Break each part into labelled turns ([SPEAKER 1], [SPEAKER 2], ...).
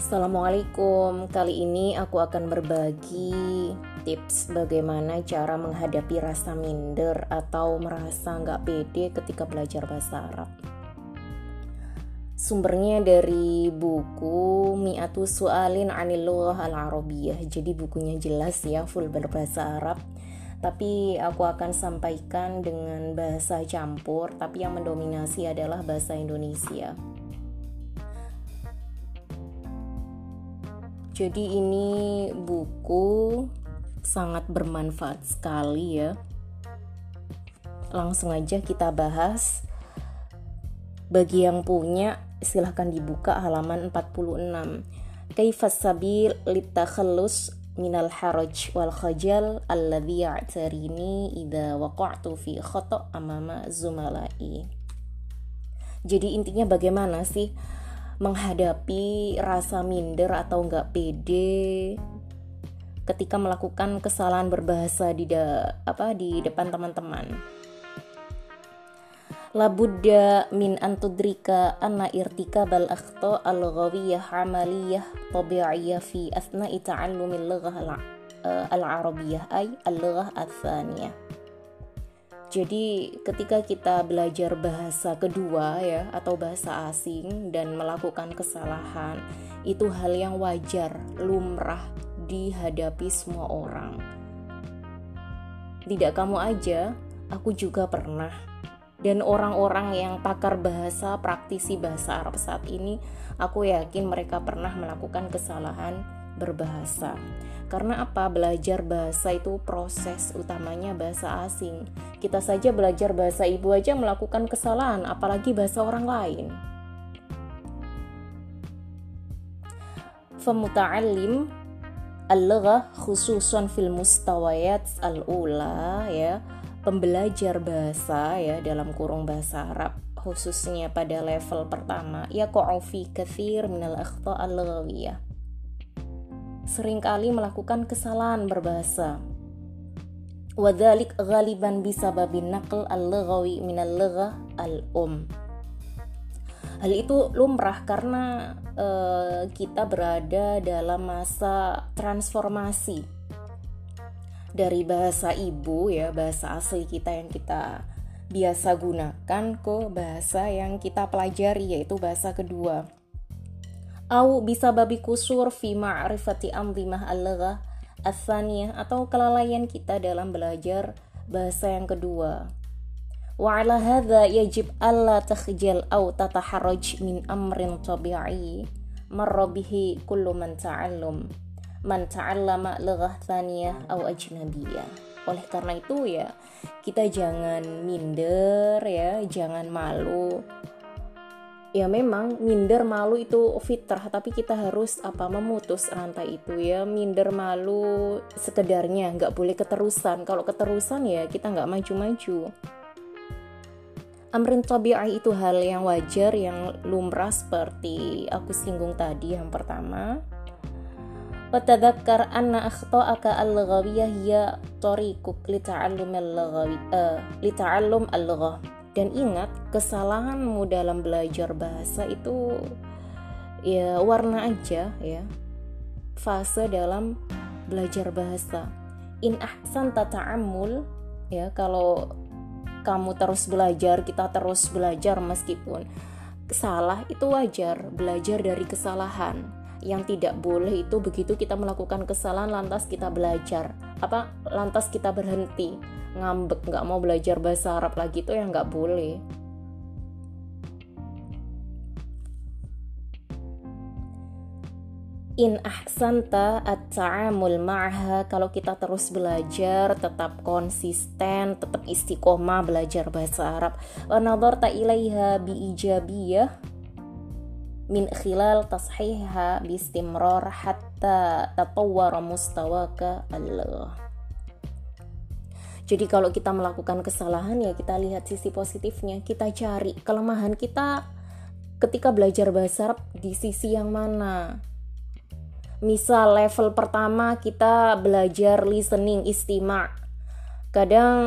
[SPEAKER 1] Assalamualaikum. Kali ini aku akan berbagi tips bagaimana cara menghadapi rasa minder atau merasa nggak pede ketika belajar bahasa Arab. Sumbernya dari buku Mi'atu Su'alin Anil Lughah Al-Arabiyah. Jadi bukunya jelas ya, full berbahasa Arab. Tapi aku akan sampaikan dengan bahasa campur, tapi yang mendominasi adalah bahasa Indonesia. Jadi ini buku sangat bermanfaat sekali ya. Langsung aja kita bahas. Bagi yang punya silahkan dibuka halaman 46. Kaifas sabil litakhallus minal haraj wal khajal alladhi ya'tarini idza waqa'tu fi khata' amama zumalai. Jadi intinya bagaimana sih menghadapi rasa minder atau nggak pede ketika melakukan kesalahan berbahasa di da, apa di depan teman-teman. Labudda min antudrika anna irtikabal akhta al-ghawiyah amaliyah tabi'iyah fi asna'i ta'allumil lughah al-arabiyyah ay al-lughah al-thaniyah. Jadi ketika kita belajar bahasa kedua ya atau bahasa asing dan melakukan kesalahan itu hal yang wajar, lumrah dihadapi semua orang. Tidak kamu aja, aku juga pernah. Dan orang-orang yang pakar bahasa, praktisi bahasa Arab saat ini, aku yakin mereka pernah melakukan kesalahan berbahasa. Karena apa? Belajar bahasa itu proses utamanya bahasa asing. Kita saja belajar bahasa ibu aja melakukan kesalahan, apalagi bahasa orang lain. Femuta'alim al-lughah khususan fil mustawayat al-ula ya, pembelajar bahasa ya dalam kurung bahasa Arab khususnya pada level pertama ya fi kathir minal akhta al-lughawiyah sering kali melakukan kesalahan berbahasa. Bisa babin naql al-laghawi minal lagha al-um. Hal itu lumrah karena uh, kita berada dalam masa transformasi dari bahasa ibu ya, bahasa asli kita yang kita biasa gunakan ke bahasa yang kita pelajari yaitu bahasa kedua au bisa babi kusur fi ma'rifati amrimah al-lagha atau kelalaian kita dalam belajar bahasa yang kedua. Wa ala hadha yajib alla takhjal au tataharraj min amrin tabi'i marra bihi kullu man ta'allum man ta'allama laghah thaniyah au ajnabiyah. Oleh karena itu ya, kita jangan minder ya, jangan malu ya memang minder malu itu fitrah tapi kita harus apa memutus rantai itu ya minder malu sekedarnya nggak boleh keterusan kalau keterusan ya kita nggak maju-maju amrin tabi'ah itu hal yang wajar yang lumrah seperti aku singgung tadi yang pertama وتذكر أن أخطاءك اللغوية هي طريقك لتعلم اللغوي uh, لتعلم اللغة dan ingat, kesalahanmu dalam belajar bahasa itu ya warna aja ya. Fase dalam belajar bahasa. In ahsan tata'amul ya kalau kamu terus belajar, kita terus belajar meskipun salah itu wajar, belajar dari kesalahan. Yang tidak boleh itu begitu kita melakukan kesalahan lantas kita belajar, apa lantas kita berhenti ngambek nggak mau belajar bahasa Arab lagi tuh yang nggak boleh. In ahsanta at-ta'amul ma'ha kalau kita terus belajar tetap konsisten tetap istiqomah belajar bahasa Arab. Wa nadarta ilaiha bi ijabiyah min khilal tashiha bi hatta tatawwara mustawaka Allah jadi kalau kita melakukan kesalahan ya kita lihat sisi positifnya, kita cari kelemahan kita ketika belajar bahasa Arab di sisi yang mana. Misal level pertama kita belajar listening istima. Kadang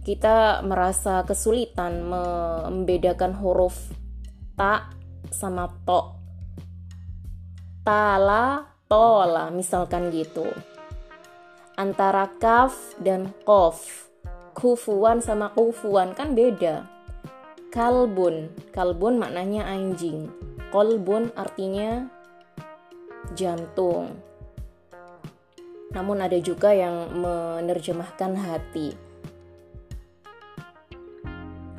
[SPEAKER 1] kita merasa kesulitan membedakan huruf ta sama to. tala tola misalkan gitu antara kaf dan kof. Kufuan sama kufuan kan beda. Kalbun. Kalbun maknanya anjing. Kolbun artinya jantung. Namun ada juga yang menerjemahkan hati.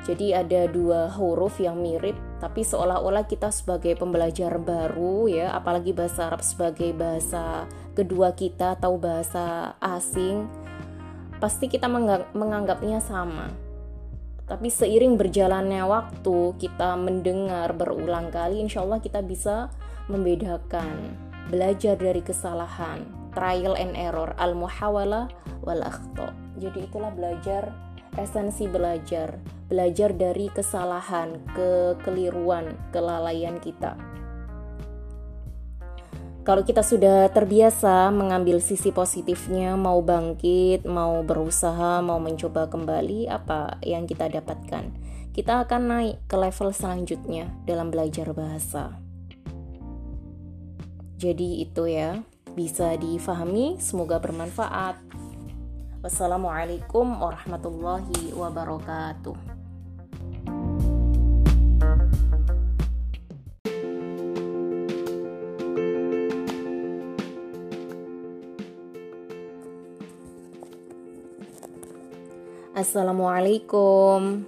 [SPEAKER 1] Jadi ada dua huruf yang mirip tapi seolah-olah kita sebagai pembelajar baru ya, apalagi bahasa Arab sebagai bahasa kedua kita atau bahasa asing, pasti kita menganggapnya sama. Tapi seiring berjalannya waktu, kita mendengar berulang kali, insya Allah kita bisa membedakan, belajar dari kesalahan, trial and error, al-muhawala wal akhto. Jadi itulah belajar esensi belajar, belajar dari kesalahan, kekeliruan, kelalaian kita. Kalau kita sudah terbiasa mengambil sisi positifnya, mau bangkit, mau berusaha, mau mencoba kembali, apa yang kita dapatkan? Kita akan naik ke level selanjutnya dalam belajar bahasa. Jadi, itu ya, bisa difahami. Semoga bermanfaat. Wassalamualaikum warahmatullahi wabarakatuh. Assalamualaikum.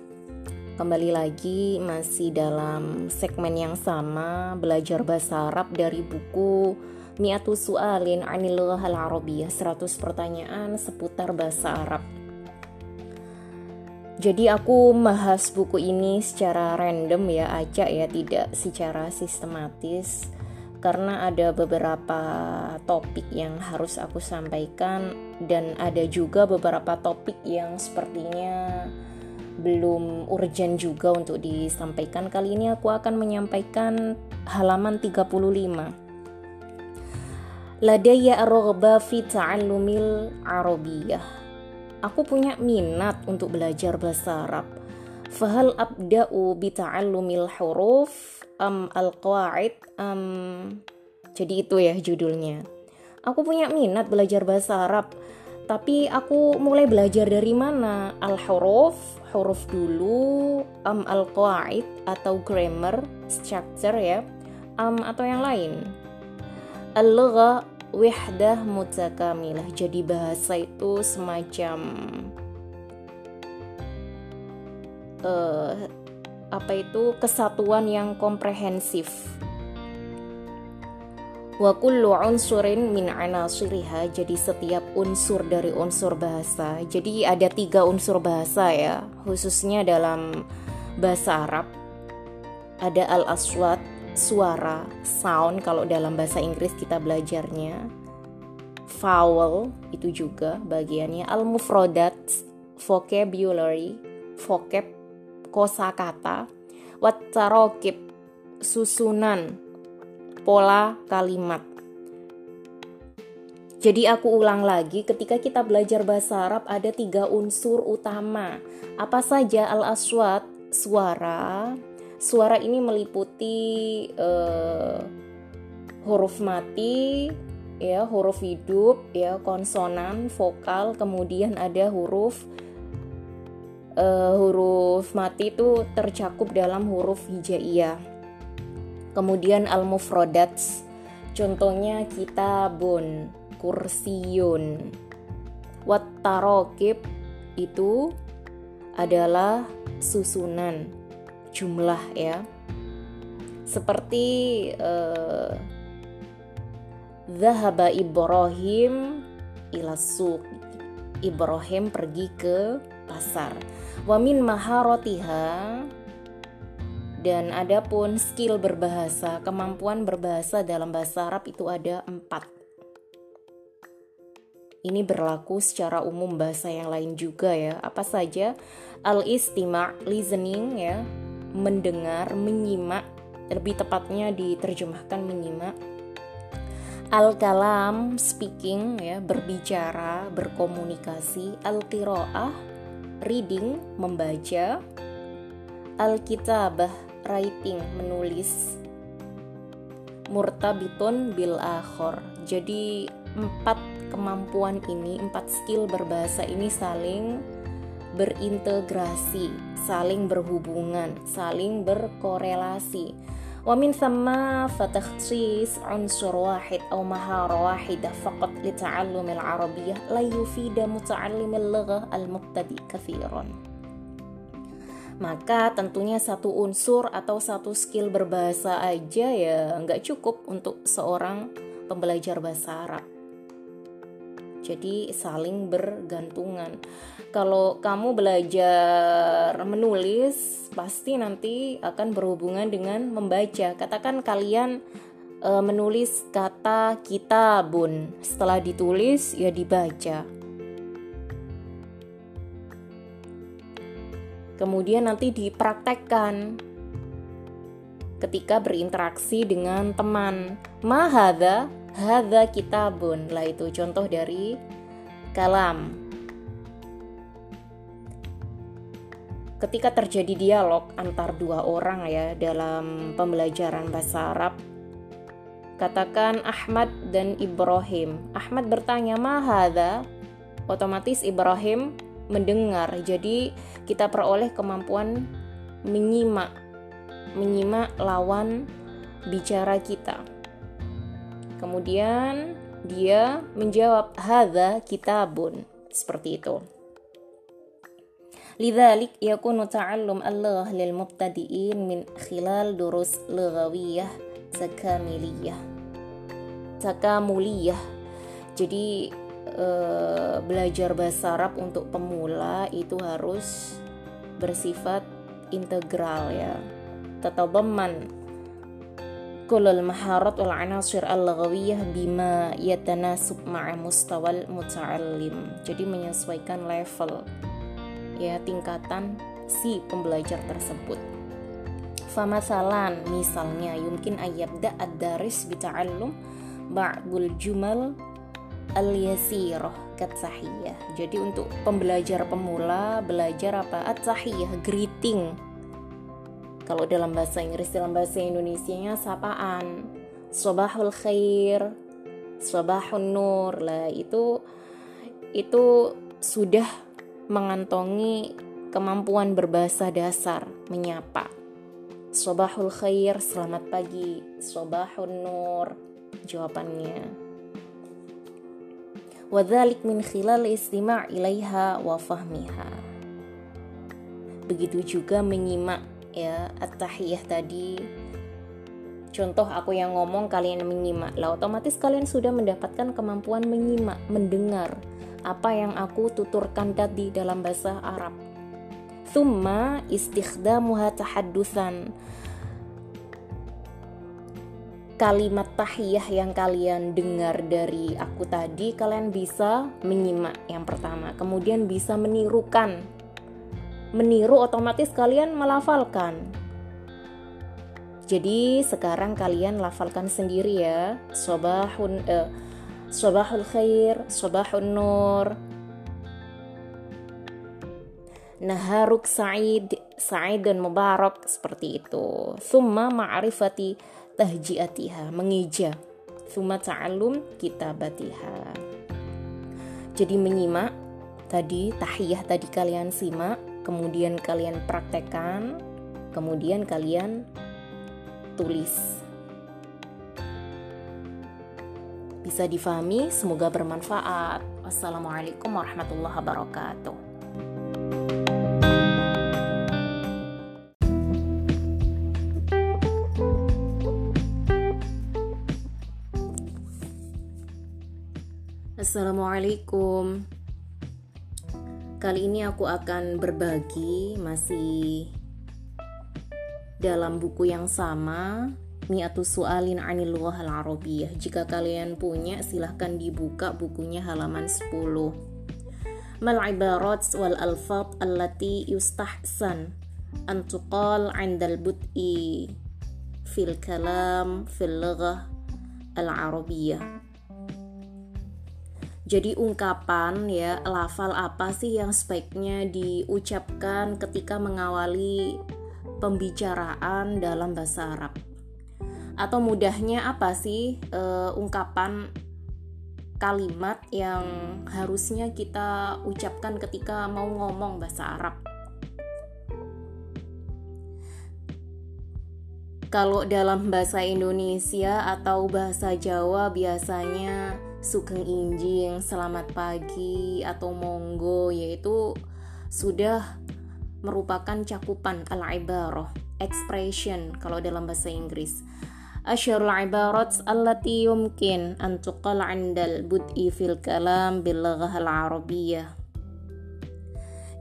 [SPEAKER 1] Kembali lagi masih dalam segmen yang sama belajar bahasa Arab dari buku Mi'atu su'alin anil lughal arabiyah 100 pertanyaan seputar bahasa Arab jadi aku bahas buku ini secara random ya acak ya tidak secara sistematis karena ada beberapa topik yang harus aku sampaikan dan ada juga beberapa topik yang sepertinya belum urgent juga untuk disampaikan. Kali ini aku akan menyampaikan halaman 35 Ladaya ar-raghba fi ta'allumil arabiyah. Aku punya minat untuk belajar bahasa Arab. Fahal abda'u bi ta'allumil huruf am al-qawaid am jadi itu ya judulnya. Aku punya minat belajar bahasa Arab, tapi aku mulai belajar dari mana? Al-huruf, huruf dulu, am al-qawaid atau grammar, structure ya, am atau yang lain al-lugha wihdah mutakamilah. Jadi bahasa itu semacam uh, apa itu kesatuan yang komprehensif. Wa kullu unsurin min anasiriha Jadi setiap unsur dari unsur bahasa. Jadi ada tiga unsur bahasa ya. Khususnya dalam bahasa Arab. Ada al-aswat suara, sound. Kalau dalam bahasa Inggris kita belajarnya. Vowel itu juga bagiannya. Al-mufradat, vocabulary, vocab kosakata, watarokib, susunan, pola kalimat. Jadi aku ulang lagi, ketika kita belajar bahasa Arab ada tiga unsur utama. Apa saja al-aswat, suara, Suara ini meliputi uh, huruf mati, ya huruf hidup, ya konsonan, vokal, kemudian ada huruf uh, huruf mati itu tercakup dalam huruf hijaiyah. Kemudian al-mufradats, contohnya kitabun, kursiyun. Wat itu adalah susunan jumlah ya. Seperti uh, Zahaba Ibrahim ilasuk Ibrahim pergi ke pasar. Wamin maharotiha dan adapun skill berbahasa kemampuan berbahasa dalam bahasa Arab itu ada empat ini berlaku secara umum bahasa yang lain juga ya apa saja al istima listening ya mendengar, menyimak, lebih tepatnya diterjemahkan menyimak. Al-kalam speaking ya, berbicara, berkomunikasi. Al-qiraah reading, membaca. Al-kitabah writing, menulis. murtabitun bil akhor. Jadi empat kemampuan ini, empat skill berbahasa ini saling berintegrasi, saling berhubungan, saling berkorelasi. ومن ثم فتخصيص عنصر واحد أو مهارة واحدة فقط لتعلم العربية لا يفيد متعلم اللغة المبتدئ كثيرا maka tentunya satu unsur atau satu skill berbahasa aja ya nggak cukup untuk seorang pembelajar bahasa Arab. Jadi saling bergantungan. Kalau kamu belajar menulis, pasti nanti akan berhubungan dengan membaca. Katakan kalian e, menulis kata kitabun, setelah ditulis ya dibaca kemudian nanti dipraktekkan ketika berinteraksi dengan teman. Mahada, hada kitabun. Lah itu contoh dari kalam. Ketika terjadi dialog antar dua orang ya dalam pembelajaran bahasa Arab, katakan Ahmad dan Ibrahim. Ahmad bertanya, "Mahada?" Otomatis Ibrahim mendengar. Jadi kita peroleh kemampuan menyimak menyimak lawan bicara kita. Kemudian dia menjawab hadza kitabun seperti itu. لذلك يكون تعلم اللغة للمبتدئين من خلال دروس لغوية تكاملية تكاملية jadi uh, belajar bahasa Arab untuk pemula itu harus bersifat integral ya. Tatabaman kulul maharat wal anasir al-laghawiyah bima yatanasub ma'a mustawal muta'allim. Jadi menyesuaikan level ya tingkatan si pembelajar tersebut. Famasalan misalnya yumkin ayyabda ad-daris bita'allum ba'dul jumal al-yasirah katsahiyah. Jadi untuk pembelajar pemula belajar apa? At-tahiyah, greeting. Kalau dalam bahasa Inggris, dalam bahasa Indonesia-nya sapaan. Sobahul khair, sobahun nur. Lah itu itu sudah mengantongi kemampuan berbahasa dasar menyapa. Sobahul khair, selamat pagi. Sobahun nur, jawabannya wadhalik min khilal istima' ilaiha wa fahmiha begitu juga menyimak ya at-tahiyah tadi. Contoh aku yang ngomong kalian menyimak. Lah otomatis kalian sudah mendapatkan kemampuan menyimak mendengar apa yang aku tuturkan tadi dalam bahasa Arab. Thumma istikhdamuha tahaddusan kalimat tahiyah yang kalian dengar dari aku tadi kalian bisa menyimak yang pertama. Kemudian bisa menirukan. Meniru otomatis kalian melafalkan. Jadi sekarang kalian lafalkan sendiri ya. Sobahun eh, sobahul khair sobahun nur. Naharuk sa'id sa'id dan mubarak seperti itu. Summa ma'rifati tahjiatiha mengeja. Suma ta'allum kitabatiha. Jadi menyimak tadi tahiyah tadi kalian simak kemudian kalian praktekkan kemudian kalian tulis. Bisa difahami? Semoga bermanfaat. Wassalamualaikum warahmatullahi wabarakatuh Assalamualaikum. Kali ini aku akan berbagi masih dalam buku yang sama Mi'atu Su'alin Anil Lughah Al-Arabiyah. Jika kalian punya silahkan dibuka bukunya halaman 10. Mal ibarat wal alfat allati yustahsan an tuqal 'indal bud'i fil kalam fil lughah al-arabiyah jadi ungkapan ya, lafal apa sih yang sebaiknya diucapkan ketika mengawali pembicaraan dalam bahasa Arab? atau mudahnya apa sih uh, ungkapan kalimat yang harusnya kita ucapkan ketika mau ngomong bahasa Arab. Kalau dalam bahasa Indonesia atau bahasa Jawa biasanya sugeng injing, selamat pagi atau monggo yaitu sudah merupakan cakupan al-ibarah, expression kalau dalam bahasa Inggris. Asyarul ibarat allati yumkin an tuqal 'indal bud'i fil kalam bil.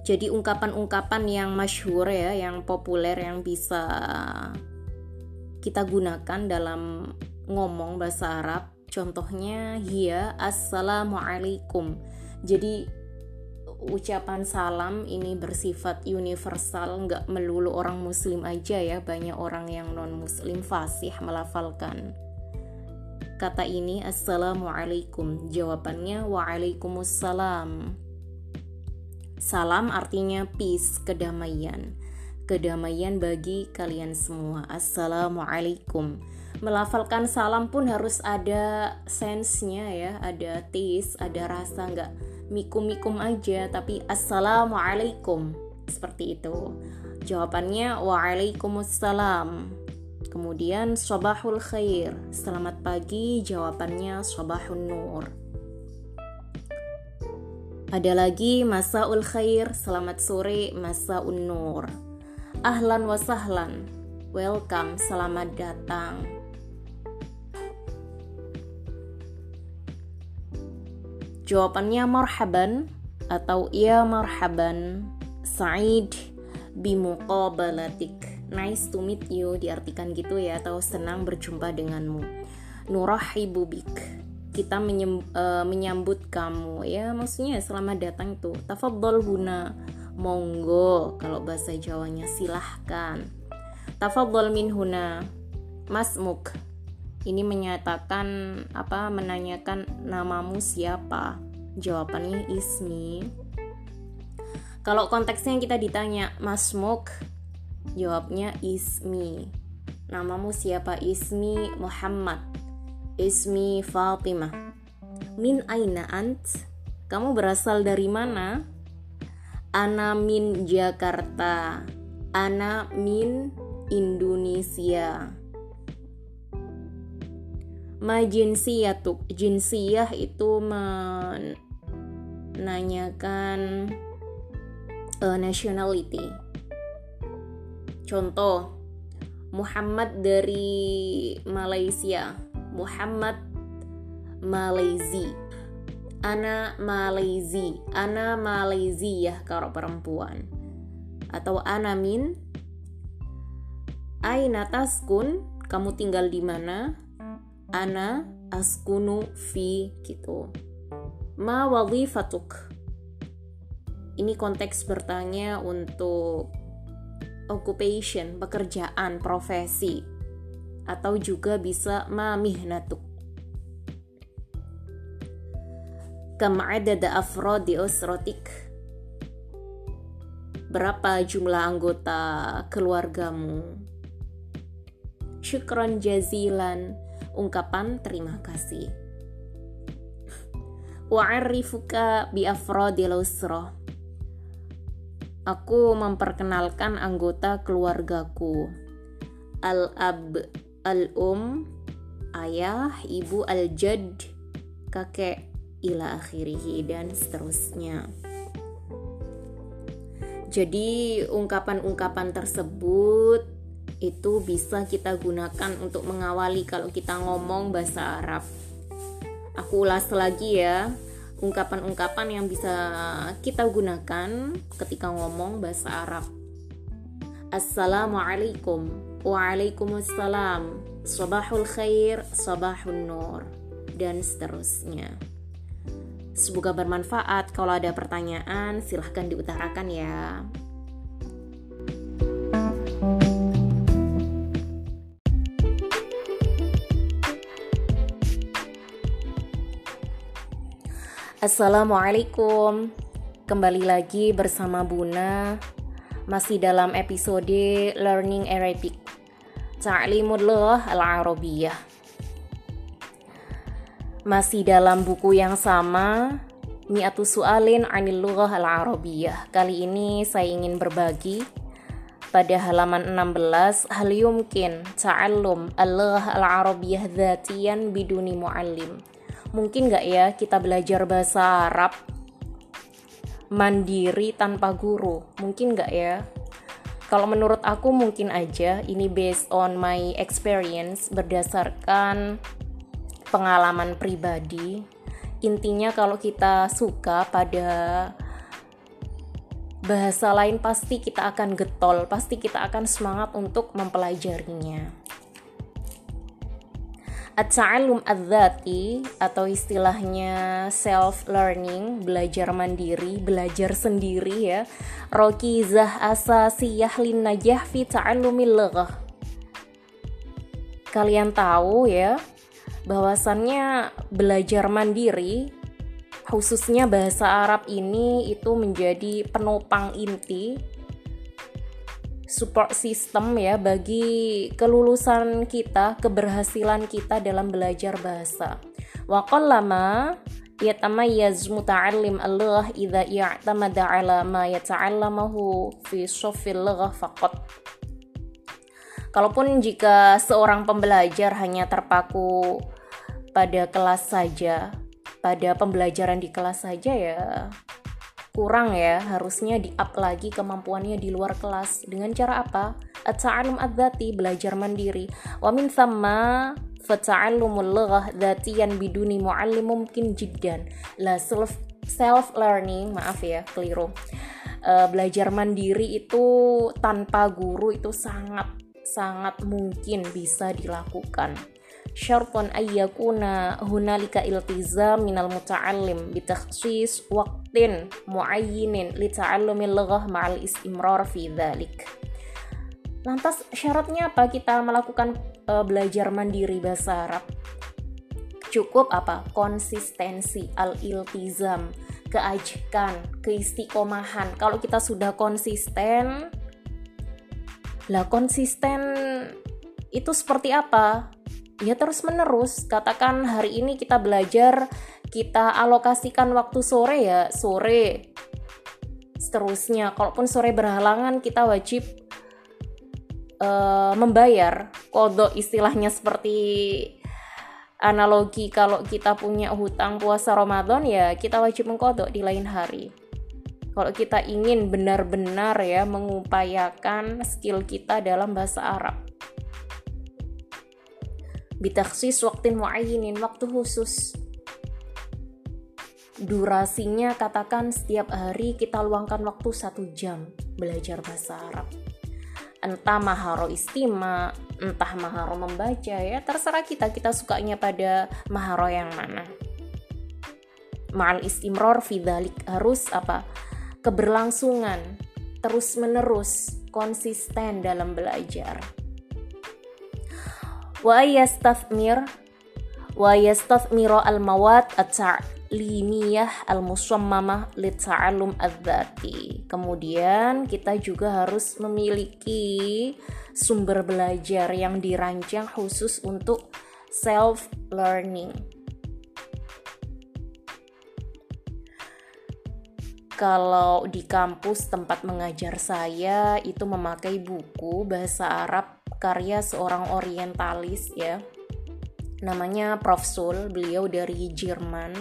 [SPEAKER 1] Jadi ungkapan-ungkapan yang masyhur ya, yang populer yang bisa kita gunakan dalam ngomong bahasa Arab. Contohnya hiya assalamualaikum. Jadi ucapan salam ini bersifat universal nggak melulu orang muslim aja ya. Banyak orang yang non muslim fasih melafalkan. Kata ini assalamualaikum. Jawabannya waalaikumsalam. Salam artinya peace kedamaian. Kedamaian bagi kalian semua. Assalamualaikum melafalkan salam pun harus ada sensenya ya ada taste ada rasa nggak mikum-mikum aja tapi assalamualaikum seperti itu. Jawabannya waalaikumsalam. Kemudian sabahul khair. Selamat pagi jawabannya sabahun nur. Ada lagi masaul khair. Selamat sore masaun nur. Ahlan wasahlan welcome selamat datang Jawabannya marhaban atau ya marhaban Sa'id bimuqabalatik. Nice to meet you diartikan gitu ya atau senang berjumpa denganmu. Nurahibu bik. Kita menyem, uh, menyambut kamu ya maksudnya selamat datang tuh. Tafadhol huna. Monggo kalau bahasa Jawanya silahkan. Tafadhol min huna. Masmuk ini menyatakan apa menanyakan namamu siapa? Jawabannya ismi. Kalau konteksnya kita ditanya masmuk jawabnya ismi. Namamu siapa? Ismi Muhammad. Ismi Fatimah. Min aina ant? Kamu berasal dari mana? Ana min Jakarta. Ana min Indonesia majinsiyatuk jinsiyah itu menanyakan uh, nationality. Contoh Muhammad dari Malaysia Muhammad Malaysi Ana Malaysi Ana Malaysia kalau perempuan. Atau Ana min. Aina taskun kamu tinggal di mana ana askunu fi gitu. Ma wadhifatuk ini konteks bertanya untuk occupation, pekerjaan, profesi atau juga bisa ma mihnatuk. Kam adada afrodi usratik berapa jumlah anggota keluargamu? Syukran jazilan ungkapan terima kasih. Wa'arifuka bi afrodil usroh. Aku memperkenalkan anggota keluargaku. Al-ab, al-um, ayah, ibu, al-jad, kakek, ila akhirihi, dan seterusnya. Jadi ungkapan-ungkapan tersebut itu bisa kita gunakan untuk mengawali kalau kita ngomong bahasa Arab. Aku ulas lagi ya, ungkapan-ungkapan yang bisa kita gunakan ketika ngomong bahasa Arab. Assalamualaikum, waalaikumsalam, sabahul khair, sabahun nur, dan seterusnya. Semoga bermanfaat. Kalau ada pertanyaan, silahkan diutarakan ya. Assalamualaikum Kembali lagi bersama Buna Masih dalam episode Learning Arabic Ta'limul Lughah Al-Arabiyah. Masih dalam buku yang sama, Mi'atu Su'alin 'anil Lughah Al-Arabiyah. Kali ini saya ingin berbagi pada halaman 16 hal yumkin ta'allum al-lughah al-arabiyyah dzatiyan biduni muallim. Mungkin nggak ya kita belajar bahasa Arab mandiri tanpa guru? Mungkin nggak ya? Kalau menurut aku mungkin aja ini based on my experience berdasarkan pengalaman pribadi. Intinya kalau kita suka pada bahasa lain pasti kita akan getol pasti kita akan semangat untuk mempelajarinya At-ta'allum adzati atau istilahnya self learning, belajar mandiri, belajar sendiri ya. Rokizah asasiyah lin najah fi ta'allumil. Kalian tahu ya, bahwasannya belajar mandiri khususnya bahasa Arab ini itu menjadi penopang inti support system ya bagi kelulusan kita, keberhasilan kita dalam belajar bahasa. Wa qallama yatamayyaz muta'allim al-lughah idza i'tamada 'ala ma yata'allamahu fi shaffil lughah faqat. Kalaupun jika seorang pembelajar hanya terpaku pada kelas saja, pada pembelajaran di kelas saja ya kurang ya harusnya di up lagi kemampuannya di luar kelas. Dengan cara apa? At-ta'allum adzati belajar mandiri. Wa min thamma fata'allumul lughah dzatiyan biduni muallim mungkin jiddan. La self self learning maaf ya keliru. Uh, belajar mandiri itu tanpa guru itu sangat sangat mungkin bisa dilakukan syartun ayyakuna hunalika iltizam minal muta'allim bitakhsis waqtin muayyinin li ta'allumil lughah ma'al istimrar fi dhalik. Lantas syaratnya apa kita melakukan uh, belajar mandiri bahasa Arab? Cukup apa? Konsistensi, al-iltizam, keajikan, keistiqomahan. Kalau kita sudah konsisten, lah konsisten itu seperti apa? Ya terus menerus katakan hari ini kita belajar kita alokasikan waktu sore ya sore. Seterusnya kalaupun sore berhalangan kita wajib uh, membayar. Kodok istilahnya seperti analogi kalau kita punya hutang puasa Ramadan ya kita wajib mengkodok di lain hari. Kalau kita ingin benar-benar ya mengupayakan skill kita dalam bahasa Arab bitaksis waktu muayyinin waktu khusus. Durasinya katakan setiap hari kita luangkan waktu satu jam belajar bahasa Arab. Entah maharo istima entah maharo membaca ya terserah kita. Kita sukanya pada maharo yang mana. Ma'al istimror fidalik harus apa? Keberlangsungan terus menerus konsisten dalam belajar wa yastathmir wa yastathmira al mawad at-ta'limiyah al musammamah li ta'allum adzati. Kemudian kita juga harus memiliki sumber belajar yang dirancang khusus untuk self learning. Kalau di kampus tempat mengajar saya itu memakai buku bahasa Arab karya seorang orientalis ya. Namanya Prof. Sul beliau dari Jerman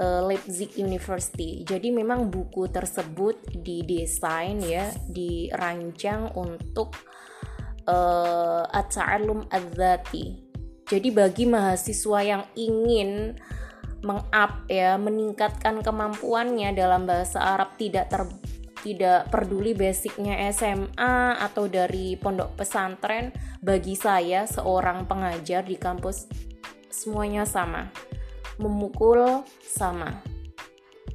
[SPEAKER 1] uh, Leipzig University. Jadi memang buku tersebut didesain ya dirancang untuk uh, at-ta'allum adzati. Jadi bagi mahasiswa yang ingin mengup ya meningkatkan kemampuannya dalam bahasa Arab tidak ter tidak peduli basicnya SMA atau dari pondok pesantren bagi saya seorang pengajar di kampus semuanya sama. Memukul sama.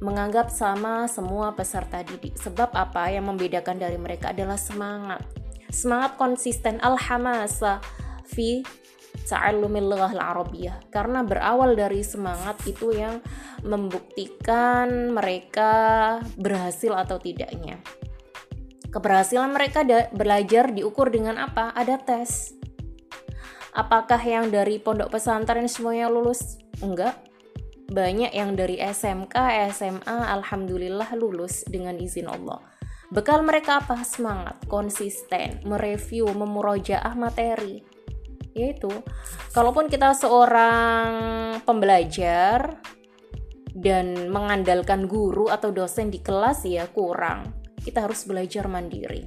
[SPEAKER 1] Menganggap sama semua peserta didik. Sebab apa? Yang membedakan dari mereka adalah semangat. Semangat konsisten. Alhamasa fi ta'allumil lughah al-arabiyyah karena berawal dari semangat itu yang membuktikan mereka berhasil atau tidaknya. Keberhasilan mereka belajar diukur dengan apa? Ada tes. apakah yang dari pondok pesantren semuanya lulus enggak banyak yang dari SMK, SMA, alhamdulillah lulus dengan izin Allah. Bekal mereka apa? Semangat, konsisten, mereview, memurojaah materi. Yaitu, kalaupun kita seorang pembelajar dan mengandalkan guru atau dosen di kelas ya kurang. Kita harus belajar mandiri.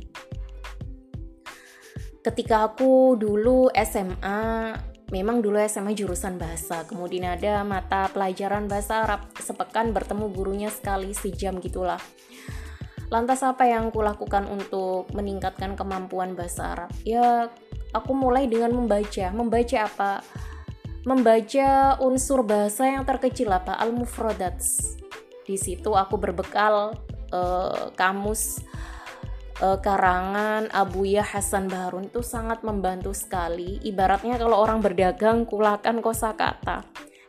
[SPEAKER 1] Ketika aku dulu SMA memang dulu SMA jurusan bahasa, kemudian ada mata pelajaran bahasa Arab, sepekan bertemu gurunya sekali sejam gitulah. Lantas apa yang kulakukan untuk meningkatkan kemampuan bahasa Arab? Ya, aku mulai dengan membaca. Membaca apa? Membaca unsur bahasa yang terkecil apa? Al-mufradats. Di situ aku berbekal uh, kamus uh, karangan Abuya Hasan Baharun itu sangat membantu sekali. Ibaratnya kalau orang berdagang kulakan kosakata.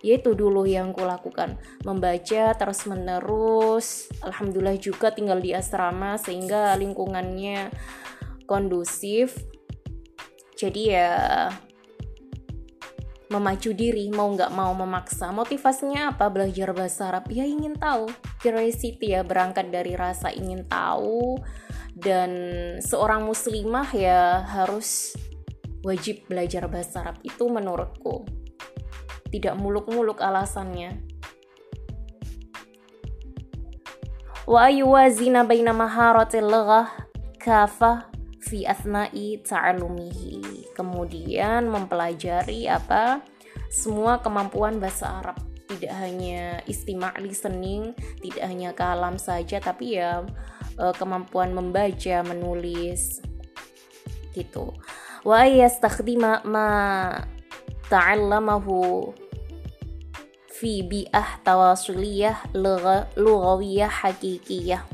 [SPEAKER 1] Yaitu dulu yang kulakukan, membaca terus-menerus. Alhamdulillah juga tinggal di asrama sehingga lingkungannya kondusif. Jadi ya memacu diri mau nggak mau memaksa. Motivasinya apa? Belajar bahasa Arab. Ya ingin tahu. Curiosity ya berangkat dari rasa ingin tahu. Dan seorang muslimah ya harus wajib belajar bahasa Arab itu menurutku. Tidak muluk-muluk alasannya. Wa ayuwazina baina maharatil laghah kafa fi athnai ta'alumihi kemudian mempelajari apa semua kemampuan bahasa Arab tidak hanya istimak listening tidak hanya kalam saja tapi ya uh, kemampuan membaca, menulis gitu. Wa yastakhdima ma ta'allamahu fi bi'ah tawasuliyah lughawiyah hakikiyah.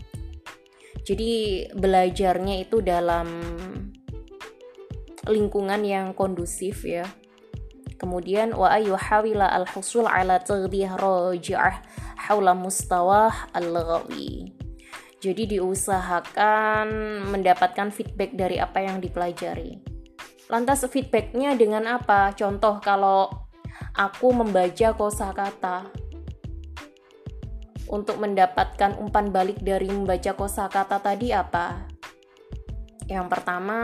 [SPEAKER 1] Jadi belajarnya itu dalam lingkungan yang kondusif ya. Kemudian wa ayuhawila al-husul ala taghdiyah raji'ah haula mustawah al-lughawi. Jadi diusahakan mendapatkan feedback dari apa yang dipelajari. Lantas feedbacknya dengan apa? Contoh kalau aku membaca kosakata untuk mendapatkan umpan balik dari membaca kosakata tadi apa? Yang pertama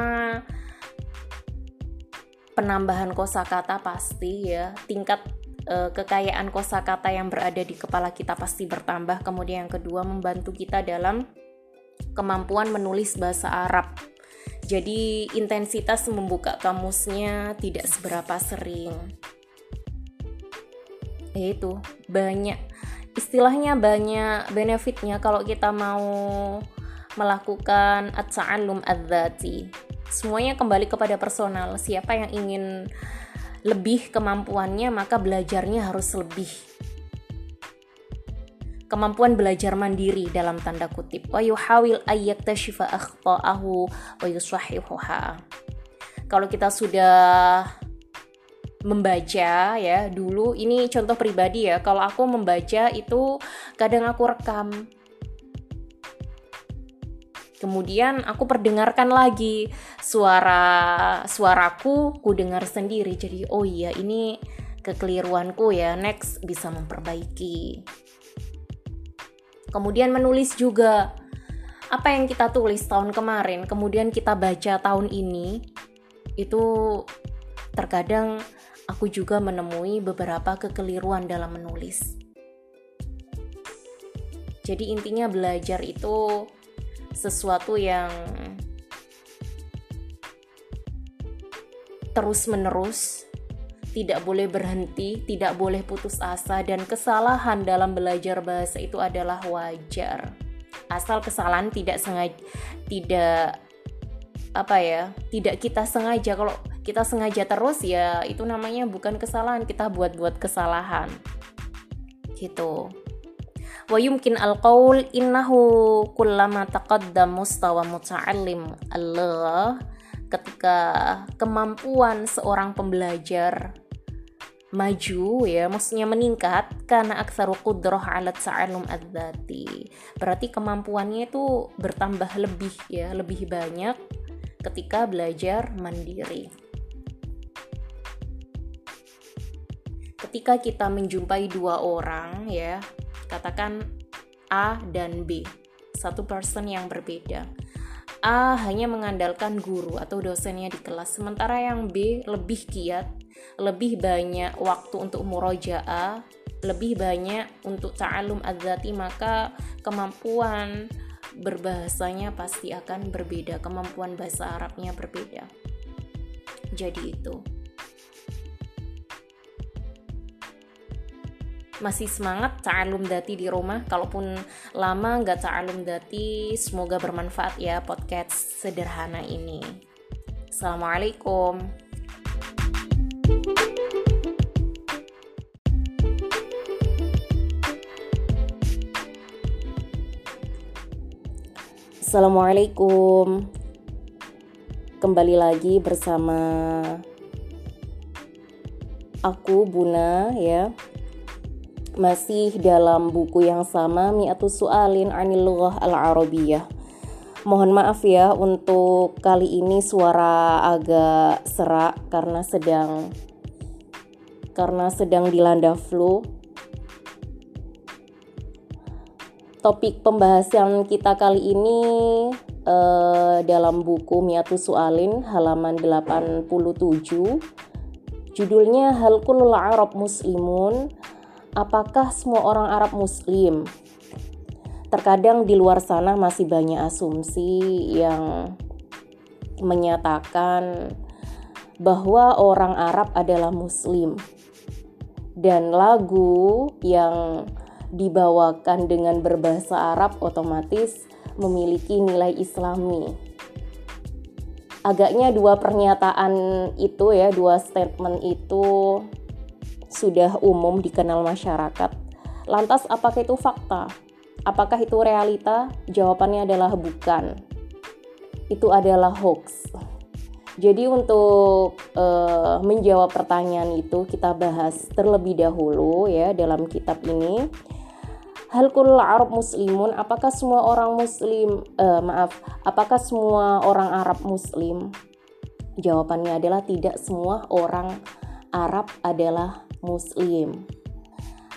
[SPEAKER 1] penambahan kosakata pasti ya, tingkat e, kekayaan kosakata yang berada di kepala kita pasti bertambah. Kemudian yang kedua membantu kita dalam kemampuan menulis bahasa Arab. Jadi intensitas membuka kamusnya tidak seberapa sering. Yaitu banyak istilahnya banyak benefitnya kalau kita mau melakukan at-ta'allum adzati. Semuanya kembali kepada personal. Siapa yang ingin lebih kemampuannya maka belajarnya harus lebih kemampuan belajar mandiri dalam tanda kutip wa yuhawil ayyaktashifa wa kalau kita sudah membaca ya dulu ini contoh pribadi ya kalau aku membaca itu kadang aku rekam Kemudian aku perdengarkan lagi suara suaraku, ku dengar sendiri. Jadi oh iya ini kekeliruanku ya. Next bisa memperbaiki. Kemudian menulis juga apa yang kita tulis tahun kemarin, kemudian kita baca tahun ini. Itu terkadang aku juga menemui beberapa kekeliruan dalam menulis. Jadi intinya belajar itu sesuatu yang terus-menerus, tidak boleh berhenti, tidak boleh putus asa, dan kesalahan dalam belajar bahasa itu adalah wajar. Asal kesalahan tidak sengaja, tidak apa ya, tidak kita sengaja. Kalau kita sengaja terus ya itu namanya bukan kesalahan, kita buat-buat kesalahan. Gitu. Wa yumkin al-qaul innahu kullama taqaddam mustawa muta'allim. Allah ketika kemampuan seorang pembelajar maju ya maksudnya meningkat karena aksaru qudrah ala ta'allum adzati. Berarti kemampuannya itu bertambah lebih ya lebih banyak ketika belajar mandiri ketika kita menjumpai dua orang ya, katakan A dan B, satu person yang berbeda. A hanya mengandalkan guru atau dosennya di kelas, sementara yang B lebih giat, lebih banyak waktu untuk murojaah, lebih banyak untuk ta'alum adzati, maka kemampuan berbahasanya pasti akan berbeda, kemampuan bahasa Arabnya berbeda. Jadi itu. Masih semangat ta'alum dati di rumah. Kalaupun lama nggak ta'alum dati semoga bermanfaat ya podcast sederhana ini. Assalamualaikum. Assalamualaikum. Kembali lagi bersama aku Buna ya masih dalam buku yang sama Mi'atus Su'alin Anil Lughah Al-Arabiyah. Mohon maaf ya untuk kali ini suara agak serak karena sedang karena sedang dilanda flu. Topik pembahasan kita kali ini uh, dalam buku Mi'atus Su'alin halaman 87 judulnya Hal Kullul Arab Muslimun apakah semua orang Arab Muslim? Terkadang di luar sana masih banyak asumsi yang menyatakan bahwa orang Arab adalah Muslim, dan lagu yang dibawakan dengan berbahasa Arab otomatis memiliki nilai Islami. Agaknya dua pernyataan itu ya, dua statement itu sudah umum dikenal masyarakat. Lantas apakah itu fakta? Apakah itu realita? Jawabannya adalah bukan. Itu adalah hoax. Jadi untuk uh, menjawab pertanyaan itu kita bahas terlebih dahulu ya dalam kitab ini. Hal kullu Arab muslimun, apakah semua orang muslim uh, maaf, apakah semua orang Arab muslim? Jawabannya adalah tidak semua orang Arab adalah muslim.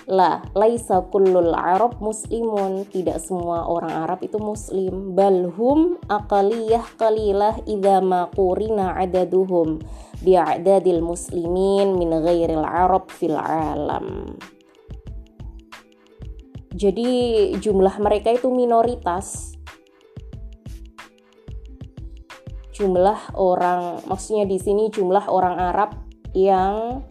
[SPEAKER 1] La, laisa kullul Arab muslimun. Tidak semua orang Arab itu muslim. Balhum aqaliyah qalilah idza ma qurina adaduhum bi'adadil muslimin min ghairil Arab fil alam. Jadi jumlah mereka itu minoritas. Jumlah orang, maksudnya di sini jumlah orang Arab yang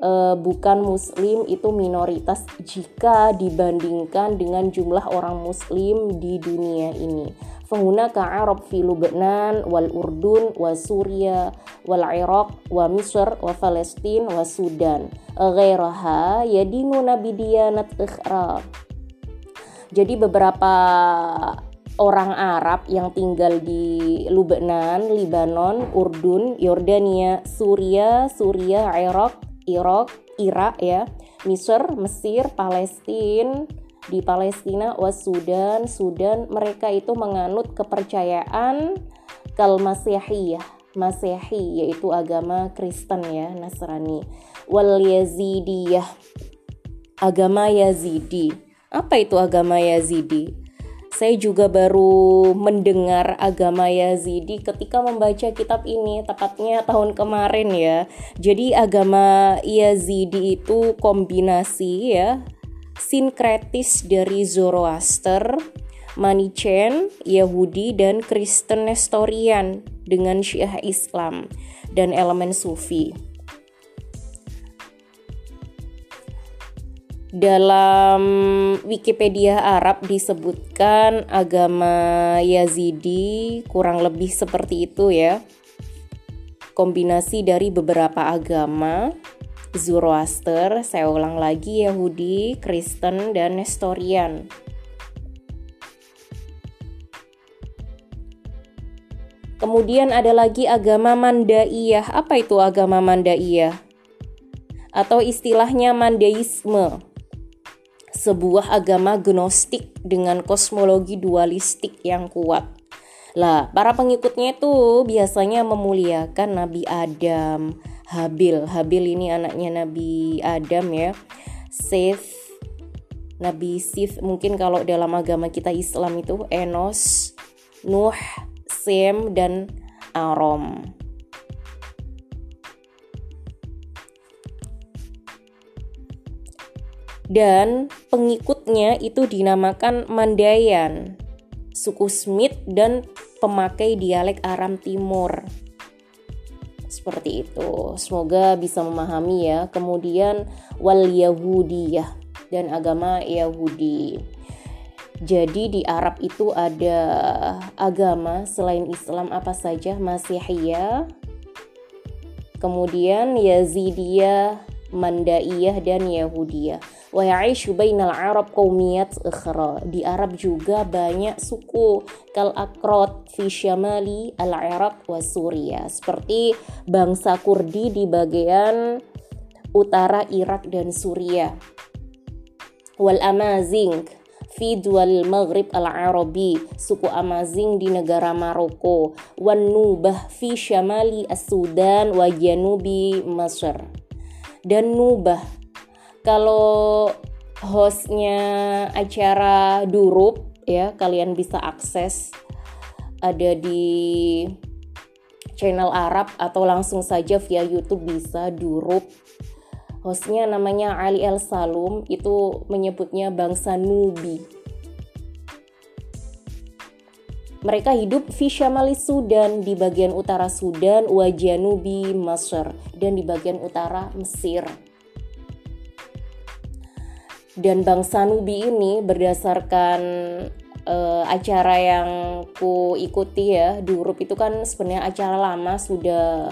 [SPEAKER 1] uh, bukan muslim itu minoritas jika dibandingkan dengan jumlah orang muslim di dunia ini. Pengguna ka Arab fi Lubnan wal Urdun wa Suria wal Iraq wa Misr wa Palestin wa Sudan ghairaha yadinuna bidiyanat ikhra. Jadi beberapa orang Arab yang tinggal di Lubnan, Libanon, Urdun, Yordania, Suria, Suria, Irak, Irak, Irak ya, Mesir, Mesir, Palestina, di Palestina, was Sudan, Sudan, mereka itu menganut kepercayaan kal Masihiyah, Masehi yaitu agama Kristen ya, Nasrani. Wal Yazidiyah, agama Yazidi. Apa itu agama Yazidi? Saya juga baru mendengar agama Yazidi ketika membaca kitab ini tepatnya tahun kemarin ya. Jadi agama Yazidi itu kombinasi ya sinkretis dari Zoroaster, Manichen, Yahudi dan Kristen Nestorian dengan Syiah Islam dan elemen Sufi. Dalam Wikipedia Arab disebutkan agama Yazidi kurang lebih seperti itu ya. Kombinasi dari beberapa agama, Zoroaster, saya ulang lagi Yahudi, Kristen, dan Nestorian. Kemudian ada lagi agama Mandaiyah. Apa itu agama Mandaiyah? Atau istilahnya Mandeisme sebuah agama gnostik dengan kosmologi dualistik yang kuat. Lah, para pengikutnya itu biasanya memuliakan Nabi Adam, Habil. Habil ini anaknya Nabi Adam ya. Seth Nabi Sith mungkin kalau dalam agama kita Islam itu Enos, Nuh, Sem dan Arom. Dan pengikutnya itu dinamakan Mandayan, suku Smith dan pemakai dialek Aram Timur. Seperti itu. Semoga bisa memahami ya. Kemudian wal Yahudiyah dan agama Yahudi. Jadi di Arab itu ada agama selain Islam apa saja? Masihiyah, kemudian Yazidiyah, Mandaiyah dan Yahudiyah. Wa bainal Arab qaumiyat ukhra. Di Arab juga banyak suku kal akrot fi syamali al-Iraq wa Suria. Seperti bangsa Kurdi di bagian utara Irak dan Suriah wal Amazing fi dual Maghrib al-Arabi, suku Amazing di negara Maroko, wan Nubah fi syamali as-Sudan wa janubi Mesir. Dan Nubah kalau hostnya acara Durup ya kalian bisa akses ada di channel Arab atau langsung saja via YouTube bisa Durup hostnya namanya Ali El Salum itu menyebutnya bangsa Nubi mereka hidup di Syamali Sudan di bagian utara Sudan, Wajanubi Mesir dan di bagian utara Mesir. Dan bangsa Nubi ini berdasarkan uh, acara yang ku ikuti ya, di Urup itu kan sebenarnya acara lama sudah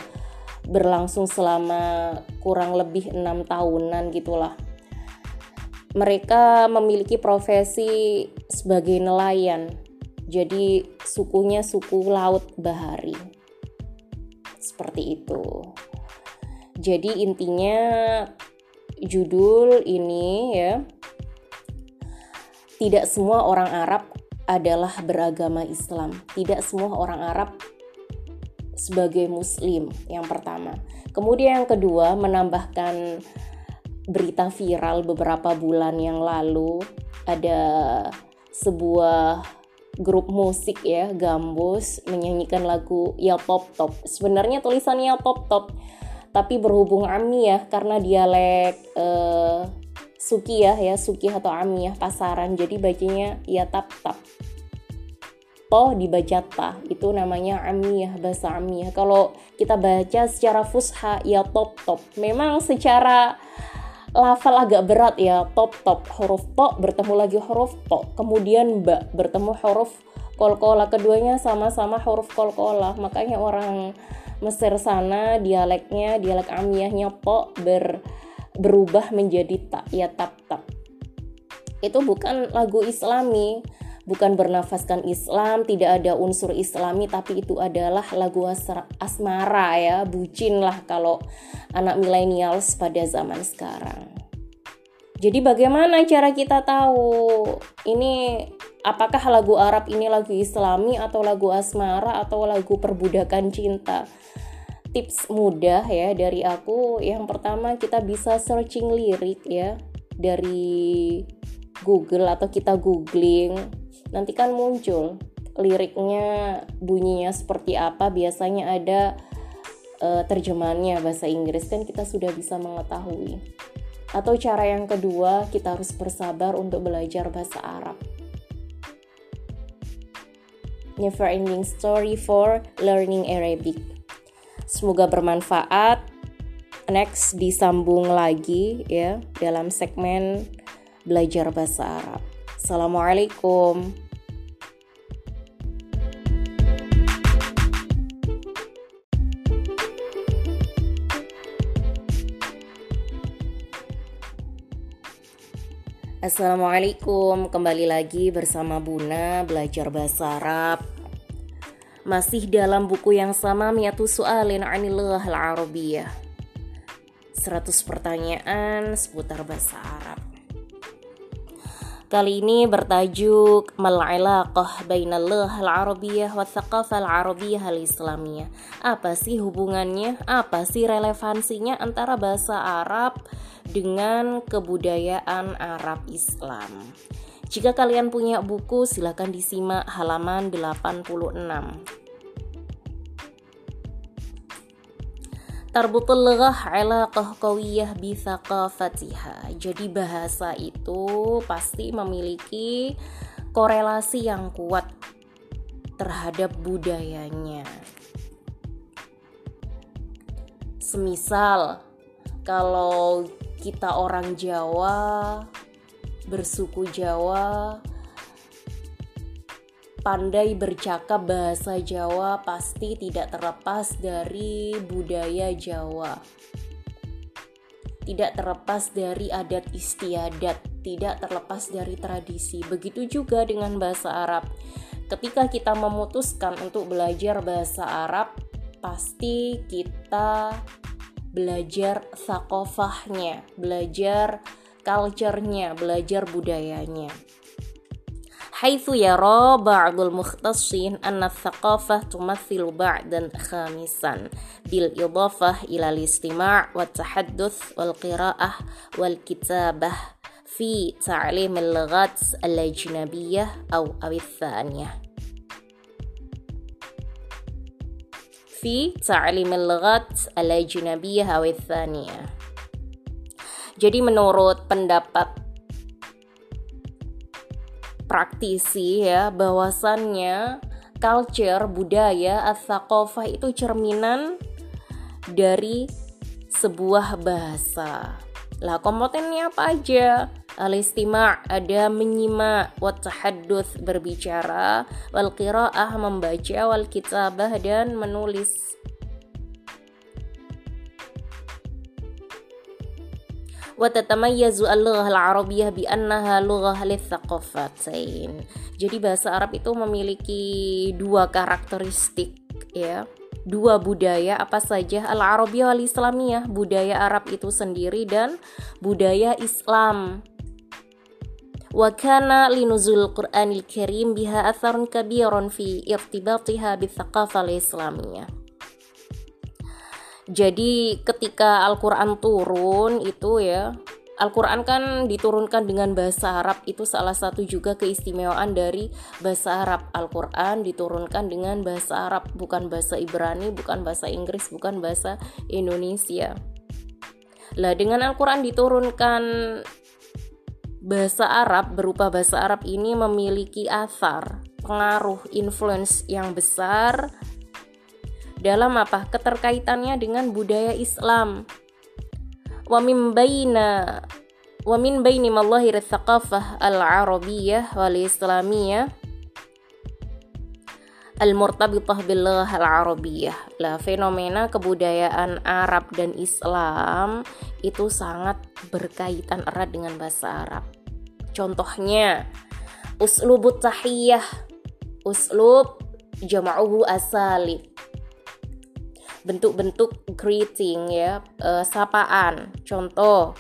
[SPEAKER 1] berlangsung selama kurang lebih enam tahunan gitulah. Mereka memiliki profesi sebagai nelayan, jadi sukunya suku laut bahari. Seperti itu. Jadi intinya judul ini ya tidak semua orang Arab adalah beragama Islam. Tidak semua orang Arab sebagai muslim yang pertama. Kemudian yang kedua menambahkan berita viral beberapa bulan yang lalu ada sebuah grup musik ya Gambus menyanyikan lagu Ya Top Top. Sebenarnya tulisannya Top Top tapi berhubung Amiyah karena dialek eh, Sukiyah ya Sukiyah atau Amiyah pasaran. Jadi bacanya Ya Tap Tap. Toh dibaca ta itu namanya amiyah bahasa amiyah kalau kita baca secara fusha ya top top. Memang secara lafal agak berat ya top top. Huruf to bertemu lagi huruf to. Kemudian ba bertemu huruf kolkola keduanya sama-sama huruf kolkola. Makanya orang Mesir sana dialeknya dialek amiyahnya po ber berubah menjadi tak ya tap tap. Itu bukan lagu islami bukan bernafaskan Islam, tidak ada unsur Islami, tapi itu adalah lagu asmara ya, bucin lah kalau anak milenials pada zaman sekarang. Jadi bagaimana cara kita tahu? Ini apakah lagu Arab ini lagu Islami atau lagu asmara atau lagu perbudakan cinta? Tips mudah ya dari aku, yang pertama kita bisa searching lirik ya dari Google atau kita googling. Nanti kan muncul liriknya bunyinya seperti apa. Biasanya ada uh, terjemahannya bahasa Inggris. Kan kita sudah bisa mengetahui. Atau cara yang kedua kita harus bersabar untuk belajar bahasa Arab never ending story for learning Arabic. Semoga bermanfaat. Next disambung lagi ya dalam segmen belajar bahasa Arab. Assalamualaikum. Assalamualaikum, kembali lagi bersama Buna belajar bahasa Arab. Masih dalam buku yang sama Miatu Su'alin Anillah Al-Arabiyah. 100 pertanyaan seputar bahasa Arab. Kali ini bertajuk Mal-ilaqah bainallah al-arabiyyah wa thaqafah al-arabiyyah al-islamiyah. Apa sih hubungannya? Apa sih relevansinya antara bahasa Arab dengan kebudayaan Arab Islam? Jika kalian punya buku, silakan disimak halaman 86. Tarbutul lughah alaqah qawiyah bi. Jadi bahasa itu pasti memiliki korelasi yang kuat terhadap budayanya. Semisal kalau kita orang Jawa bersuku Jawa pandai bercakap bahasa Jawa pasti tidak terlepas dari budaya Jawa. Tidak terlepas dari adat istiadat, tidak terlepas dari tradisi. Begitu juga dengan bahasa Arab. Ketika kita memutuskan untuk belajar bahasa Arab, pasti kita belajar sakofahnya, belajar culture-nya, belajar budayanya. حيث يرى بعض المختصين أن الثقافة تمثل بعدا خامسا بالإضافة إلى الاستماع والتحدث والقراءة والكتابة في تعليم اللغات الأجنبية أو أو الثانية في تعليم اللغات الأجنبية أو الثانية Jadi menurut pendapat praktisi ya bahwasannya culture budaya asakofah itu cerminan dari sebuah bahasa. Lah kompotennya apa aja? Al-istima' ada menyimak wat berbicara wal qiraah membaca wal kitabah dan menulis وتتميز اللغة العربية بأنها لغة للثقافتين. Jadi bahasa Arab itu memiliki dua karakteristik ya. Dua budaya apa saja al-Arabiyah wal Islamiyah, budaya Arab itu sendiri dan budaya Islam. Wa kana linuzul Qur'anil Karim biha atharun kabirun fi irtibatiha bitsaqafah al-Islamiyah. Jadi ketika Al-Qur'an turun itu ya Al-Quran kan diturunkan dengan bahasa Arab itu salah satu juga keistimewaan dari bahasa Arab. Al-Quran diturunkan dengan bahasa Arab bukan bahasa Ibrani bukan bahasa Inggris bukan bahasa Indonesia. Lah dengan Al-Quran diturunkan bahasa Arab berupa bahasa Arab ini memiliki asar pengaruh influence yang besar dalam apa keterkaitannya dengan budaya Islam wa min baina wa min baini al-arabiyyah wal islamiyah al-murtabitah bil al-arabiyyah. Lah fenomena kebudayaan Arab dan Islam itu sangat berkaitan erat dengan bahasa Arab. Contohnya uslubut tahiyah, uslub jama'uhu asalib bentuk-bentuk greeting ya. Uh, sapaan. Contoh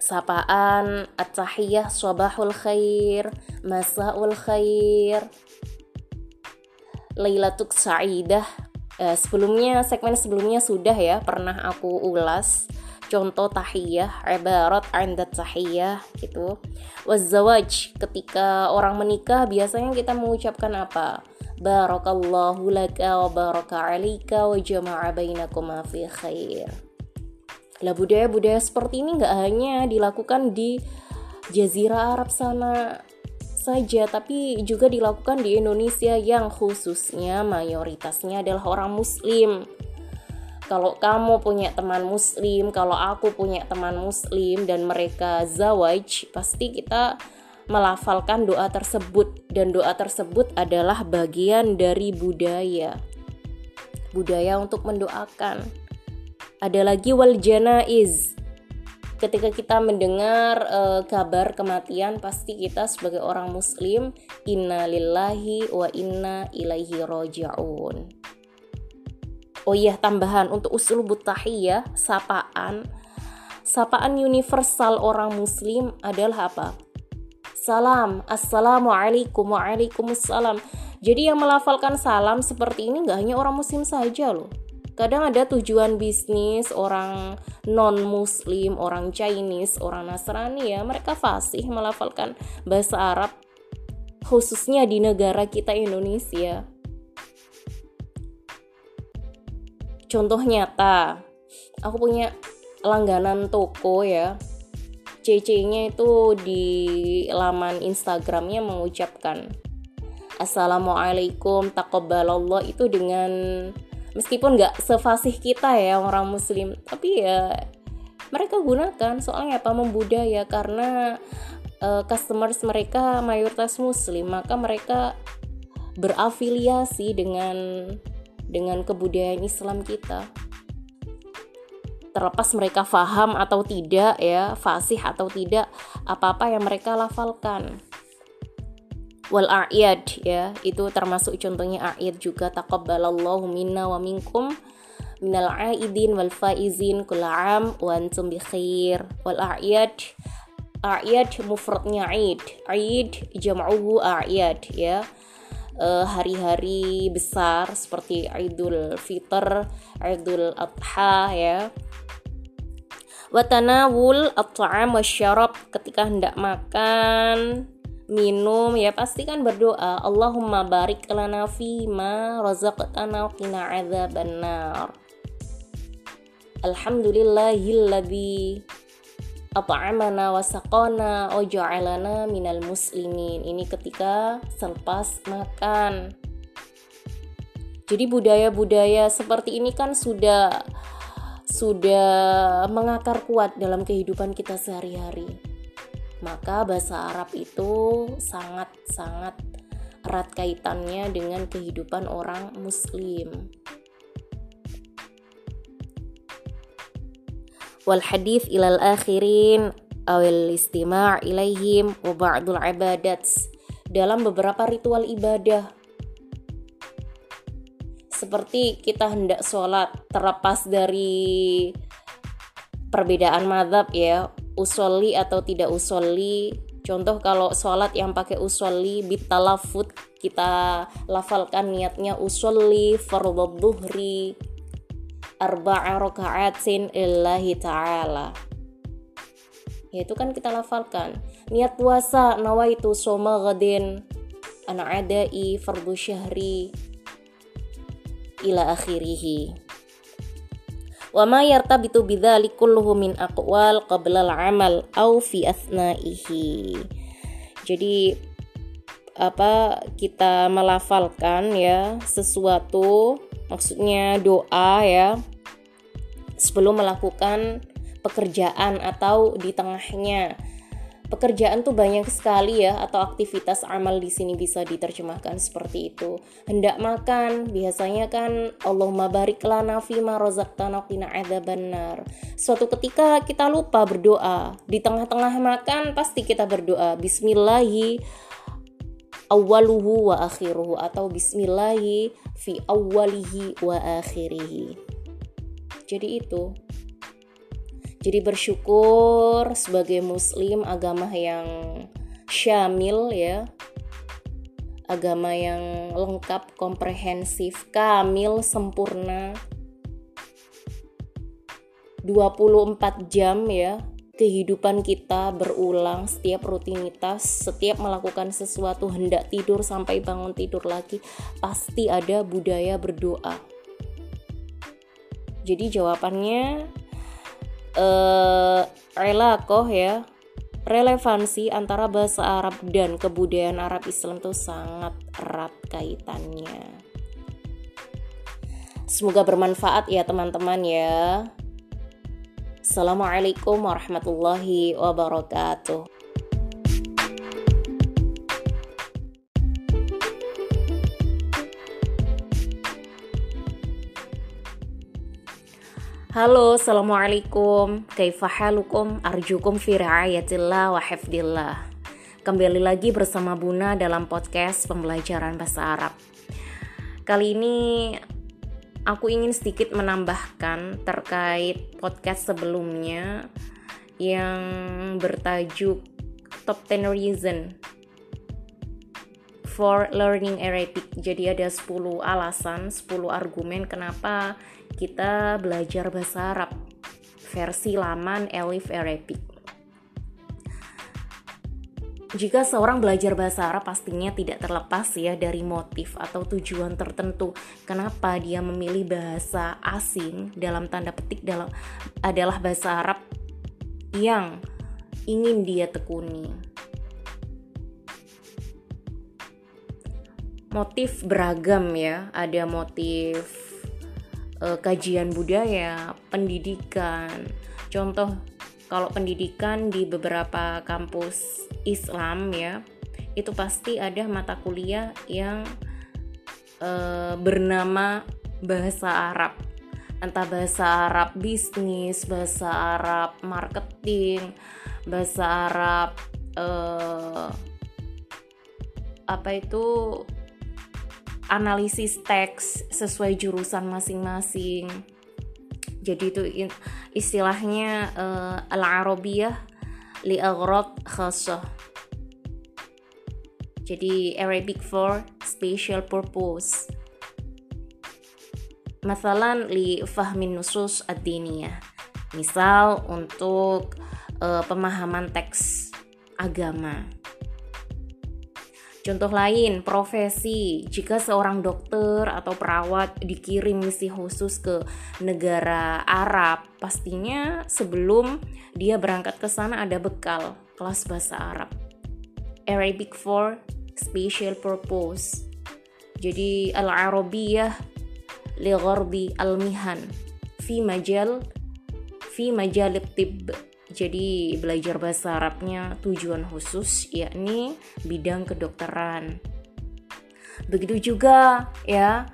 [SPEAKER 1] sapaan at-tahiyah sabahul khair masaul khair lailatuk sa'idah. Uh, sebelumnya segmen sebelumnya sudah ya pernah aku ulas. Contoh tahiyah ibarat anda tahiyah gitu. Wazawaj ketika orang menikah biasanya kita mengucapkan apa Barakallahu laka wa baraka alika wa jama'a bainakuma fi khair. Lah budaya-budaya seperti ini nggak hanya dilakukan di Jazirah Arab sana saja, tapi juga dilakukan di Indonesia yang khususnya mayoritasnya adalah orang Muslim. Kalau kamu punya teman Muslim, kalau aku punya teman Muslim dan mereka zawaj, pasti kita melafalkan doa tersebut dan doa tersebut adalah bagian dari budaya. Budaya untuk mendoakan. Ada lagi wal janaiz. Ketika kita mendengar uh, kabar kematian pasti kita sebagai orang muslim inna lillahi wa inna ilaihi rojaun. Oh iya tambahan untuk usul butahiyah sapaan sapaan universal orang muslim adalah apa? Salam. Assalamualaikum waalaikumsalam. Jadi yang melafalkan salam seperti ini nggak hanya orang muslim saja loh. Kadang ada tujuan bisnis orang non muslim orang Chinese orang Nasrani ya mereka fasih melafalkan bahasa Arab khususnya di negara kita Indonesia. Contoh nyata aku punya langganan toko ya CC-nya itu di laman Instagramnya mengucapkan Assalamualaikum takobbalallah itu dengan meskipun nggak sefasih kita ya orang muslim tapi ya mereka gunakan. Soalnya apa? Membudaya karena uh, customers mereka mayoritas muslim maka mereka berafiliasi dengan dengan kebudayaan Islam kita terlepas mereka faham atau tidak ya fasih atau tidak apa-apa yang mereka lafalkan. Wal a'yad ya itu termasuk contohnya a'yad juga. Taqabbalallahu minna wa minkum minal aidin wal faizin kul'am wa antum bi khair. Wal a'yad a'yad mufradnya aid. Aid jam'uhu a'yad ya. Uh, hari-hari besar seperti Idul Fitr, Idul Adha ya. Watanawul at-ta'am wasyarab ketika hendak makan, minum ya pasti kan berdoa Allahumma barik lana fi ma razaqtana qina adzabannar. Alhamdulillahilladzi at'amana wa saqana wa ja'alana minal muslimin. Ini ketika selepas makan. Jadi budaya-budaya seperti ini kan sudah sudah mengakar kuat dalam kehidupan kita sehari-hari. Maka bahasa Arab itu sangat-sangat erat kaitannya dengan kehidupan orang muslim. wal hadith ilal akhirin awil istima' ilaihim wa ba'dul ibadat dalam beberapa ritual ibadah seperti kita hendak sholat terlepas dari perbedaan madhab ya usolli atau tidak usolli. Contoh kalau sholat yang pakai usolli bitalafut kita lafalkan niatnya usolli fardhu dhuhri arba'a raka'atin illahi ta'ala. Yaitu kan kita lafalkan. Niat puasa nawaitu soma gadin ana adai fardu syahri ila akhirih wa ma yartabitu bidzalik kulluhu min aqwal qabla al-amal au fi asna'ihi jadi apa kita melafalkan ya sesuatu maksudnya doa ya sebelum melakukan pekerjaan atau di tengahnya. Pekerjaan tuh banyak sekali ya atau aktivitas amal di sini bisa diterjemahkan seperti itu. Hendak makan, biasanya kan Allahumma barik lana fima razaqtana qina adzabannar. Suatu ketika kita lupa berdoa, di tengah-tengah makan pasti kita berdoa bismillahi awaluhu wa akhiruhu atau bismillahi fi awalihi wa akhirihi jadi itu jadi bersyukur sebagai muslim agama yang syamil ya. Agama yang lengkap komprehensif kamil sempurna. 24 jam ya kehidupan kita berulang setiap rutinitas setiap melakukan sesuatu hendak tidur sampai bangun tidur lagi pasti ada budaya berdoa. Jadi jawabannya eh uh, ya relevansi antara bahasa Arab dan kebudayaan Arab Islam itu sangat erat kaitannya. Semoga bermanfaat ya teman-teman ya. Assalamualaikum warahmatullahi wabarakatuh. Halo, Assalamualaikum. Kaifahalukum Arjukum fi riayatillah wa hifdillah. Kembali lagi bersama Buna dalam podcast pembelajaran bahasa Arab. Kali ini aku ingin sedikit menambahkan terkait podcast sebelumnya Yang bertajuk top 10 reason for learning Arabic. Jadi ada 10 alasan, 10 argumen kenapa kita belajar bahasa Arab versi laman Elif Arabic. Jika seorang belajar bahasa Arab pastinya tidak terlepas ya dari motif atau tujuan tertentu. Kenapa dia memilih bahasa asing dalam tanda petik dalam adalah bahasa Arab yang ingin dia tekuni. Motif beragam ya, ada motif uh, kajian budaya, pendidikan. Contoh kalau pendidikan di beberapa kampus Islam ya itu pasti ada mata kuliah yang uh, bernama bahasa Arab entah bahasa Arab bisnis, bahasa Arab marketing, bahasa Arab uh, apa itu analisis teks sesuai jurusan masing-masing. Jadi itu istilahnya uh, al-arabiyah li'aghrad khassah. Jadi Arabic for special purpose. Masalan li fahmin nusus ad-diniyah. Misal untuk uh, pemahaman teks agama Contoh lain, profesi. Jika seorang dokter atau perawat dikirim misi khusus ke negara Arab, pastinya sebelum dia berangkat ke sana ada bekal kelas bahasa Arab. Arabic for special purpose. Jadi al-Arabiyah li ghardi al-mihan fi majal fi majal tib jadi belajar bahasa Arabnya tujuan khusus yakni bidang kedokteran. Begitu juga ya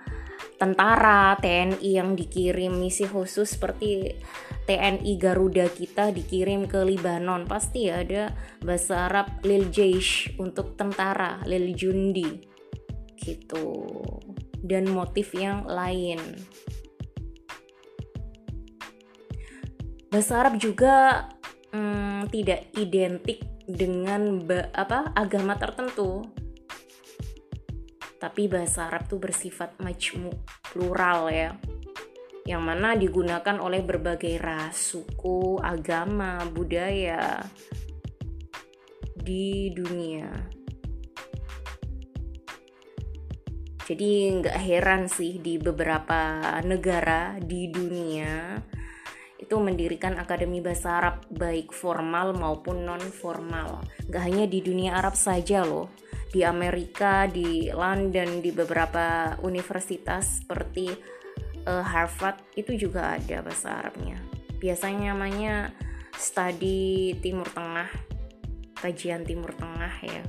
[SPEAKER 1] tentara TNI yang dikirim misi khusus seperti TNI Garuda kita dikirim ke Libanon. Pasti ada bahasa Arab lil jaish untuk tentara lil jundi gitu. Dan motif yang lain. Bahasa Arab juga hmm, tidak identik dengan apa agama tertentu tapi bahasa Arab tuh bersifat majmu plural ya yang mana digunakan oleh berbagai ras, suku, agama, budaya di dunia. Jadi nggak heran sih di beberapa negara di dunia itu mendirikan Akademi Bahasa Arab baik formal maupun non formal. Gak hanya di dunia Arab saja loh, di Amerika, di London, di beberapa universitas seperti uh, Harvard itu juga ada bahasa Arabnya. Biasanya namanya studi Timur Tengah, kajian Timur Tengah ya.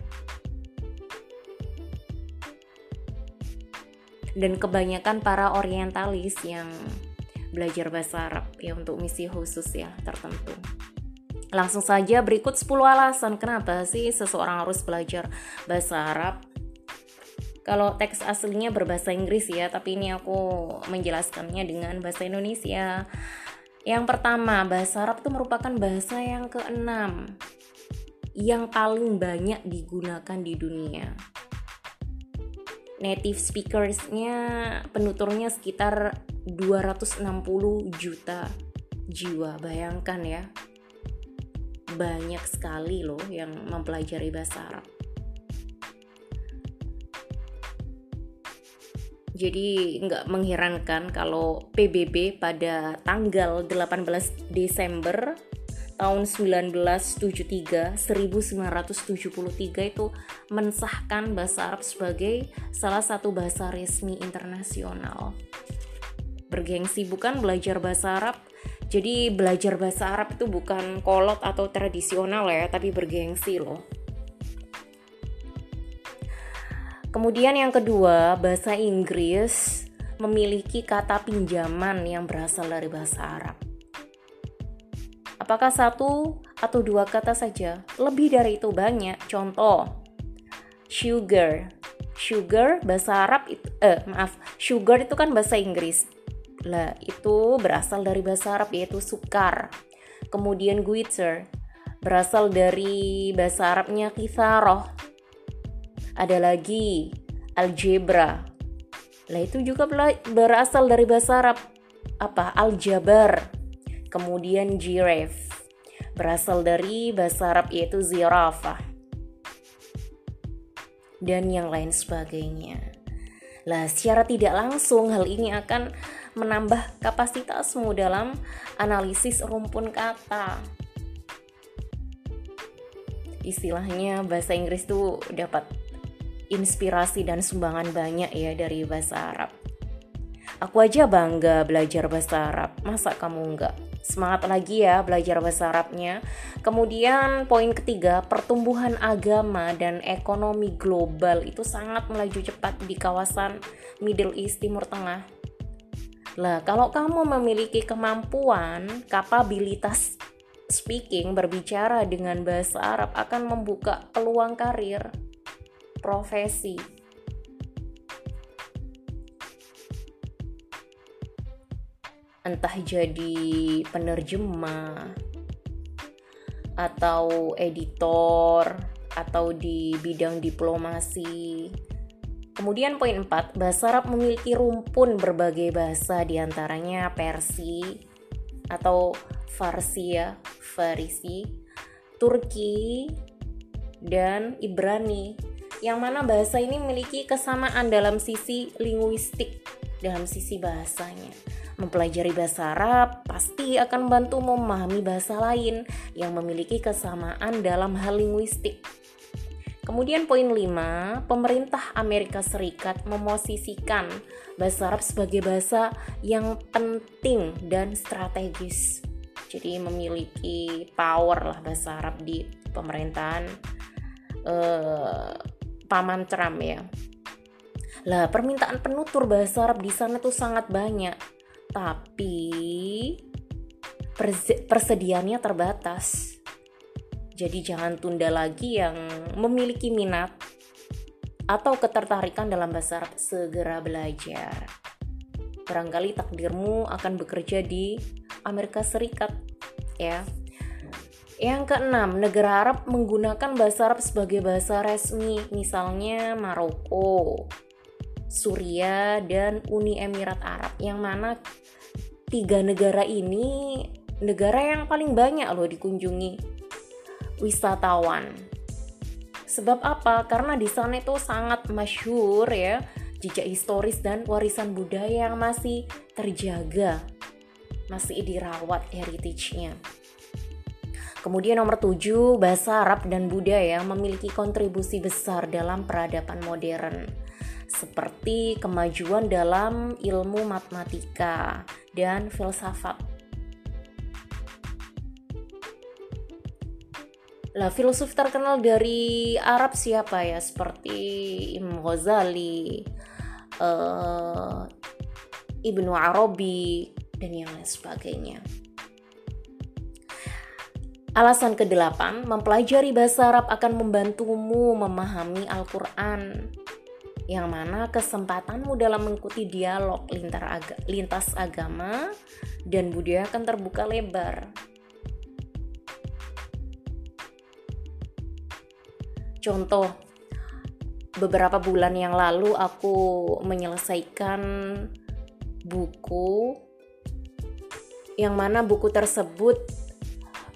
[SPEAKER 1] Dan kebanyakan para orientalis yang belajar bahasa Arab ya untuk misi khusus ya tertentu. Langsung saja berikut 10 alasan kenapa sih seseorang harus belajar bahasa Arab. Kalau teks aslinya berbahasa Inggris ya, tapi ini aku menjelaskannya dengan bahasa Indonesia. Yang pertama, bahasa Arab itu merupakan bahasa yang keenam yang paling banyak digunakan di dunia native speakersnya penuturnya sekitar 260 juta jiwa. Bayangkan ya banyak sekali loh yang mempelajari bahasa Arab. Jadi nggak mengherankan kalau PBB pada tanggal 18 Desember tahun 1973 1973 itu mensahkan bahasa Arab sebagai salah satu bahasa resmi internasional. Bergengsi bukan belajar bahasa Arab. Jadi belajar bahasa Arab itu bukan kolot atau tradisional ya, tapi bergengsi loh. Kemudian yang kedua, bahasa Inggris memiliki kata pinjaman yang berasal dari bahasa Arab. Apakah satu atau dua kata saja? Lebih dari itu banyak. Contoh, sugar. Sugar bahasa Arab itu eh maaf, sugar itu kan bahasa Inggris. Lah, itu berasal dari bahasa Arab yaitu sukar. Kemudian glitter. berasal dari bahasa Arabnya kitharoh. Ada lagi algebra. Lah itu juga berasal dari bahasa Arab apa? Aljabar. Kemudian giraffe berasal dari bahasa Arab yaitu zirafah dan yang lain sebagainya. Lah, secara tidak langsung hal ini akan menambah kapasitasmu dalam analisis rumpun kata. Istilahnya bahasa Inggris tuh dapat inspirasi dan sumbangan banyak ya dari bahasa Arab. Aku aja bangga belajar bahasa Arab, masa kamu enggak? Semangat lagi ya belajar bahasa Arabnya. Kemudian poin ketiga, pertumbuhan agama dan ekonomi global itu sangat melaju cepat di kawasan Middle East Timur Tengah. Lah, kalau kamu memiliki kemampuan, kapabilitas speaking berbicara dengan bahasa Arab akan membuka peluang karir, profesi, entah jadi penerjemah atau editor atau di bidang diplomasi. Kemudian poin 4, bahasa Arab memiliki rumpun berbagai bahasa di antaranya Persi atau Farsi ya, Farisi, Turki, dan Ibrani. Yang mana bahasa ini memiliki kesamaan dalam sisi linguistik, dalam sisi bahasanya. Mempelajari bahasa Arab pasti akan membantu memahami bahasa lain yang memiliki kesamaan dalam hal linguistik. Kemudian poin 5, pemerintah Amerika Serikat memosisikan bahasa Arab sebagai bahasa yang penting dan strategis. Jadi memiliki power lah bahasa Arab di pemerintahan eh, Paman Trump ya. Lah, permintaan penutur bahasa Arab di sana tuh sangat banyak tapi persediaannya terbatas. Jadi jangan tunda lagi yang memiliki minat atau ketertarikan dalam bahasa Arab segera belajar. Barangkali takdirmu akan bekerja di Amerika Serikat ya. Yang keenam, negara Arab menggunakan bahasa Arab sebagai bahasa resmi, misalnya Maroko, Suria, dan Uni Emirat Arab, yang mana tiga negara ini negara yang paling banyak loh dikunjungi wisatawan. Sebab apa? Karena di sana itu sangat masyhur ya jejak historis dan warisan budaya yang masih terjaga, masih dirawat heritage-nya. Kemudian nomor tujuh, bahasa Arab dan budaya memiliki kontribusi besar dalam peradaban modern seperti kemajuan dalam ilmu matematika dan filsafat. Lah filsuf terkenal dari Arab siapa ya? Seperti Imam Ghazali, uh, Ibnu Arabi dan yang lain sebagainya. Alasan kedelapan, mempelajari bahasa Arab akan membantumu memahami Al-Quran yang mana kesempatanmu dalam mengikuti dialog lintas agama dan budaya akan terbuka lebar. Contoh, beberapa bulan yang lalu aku menyelesaikan buku yang mana buku tersebut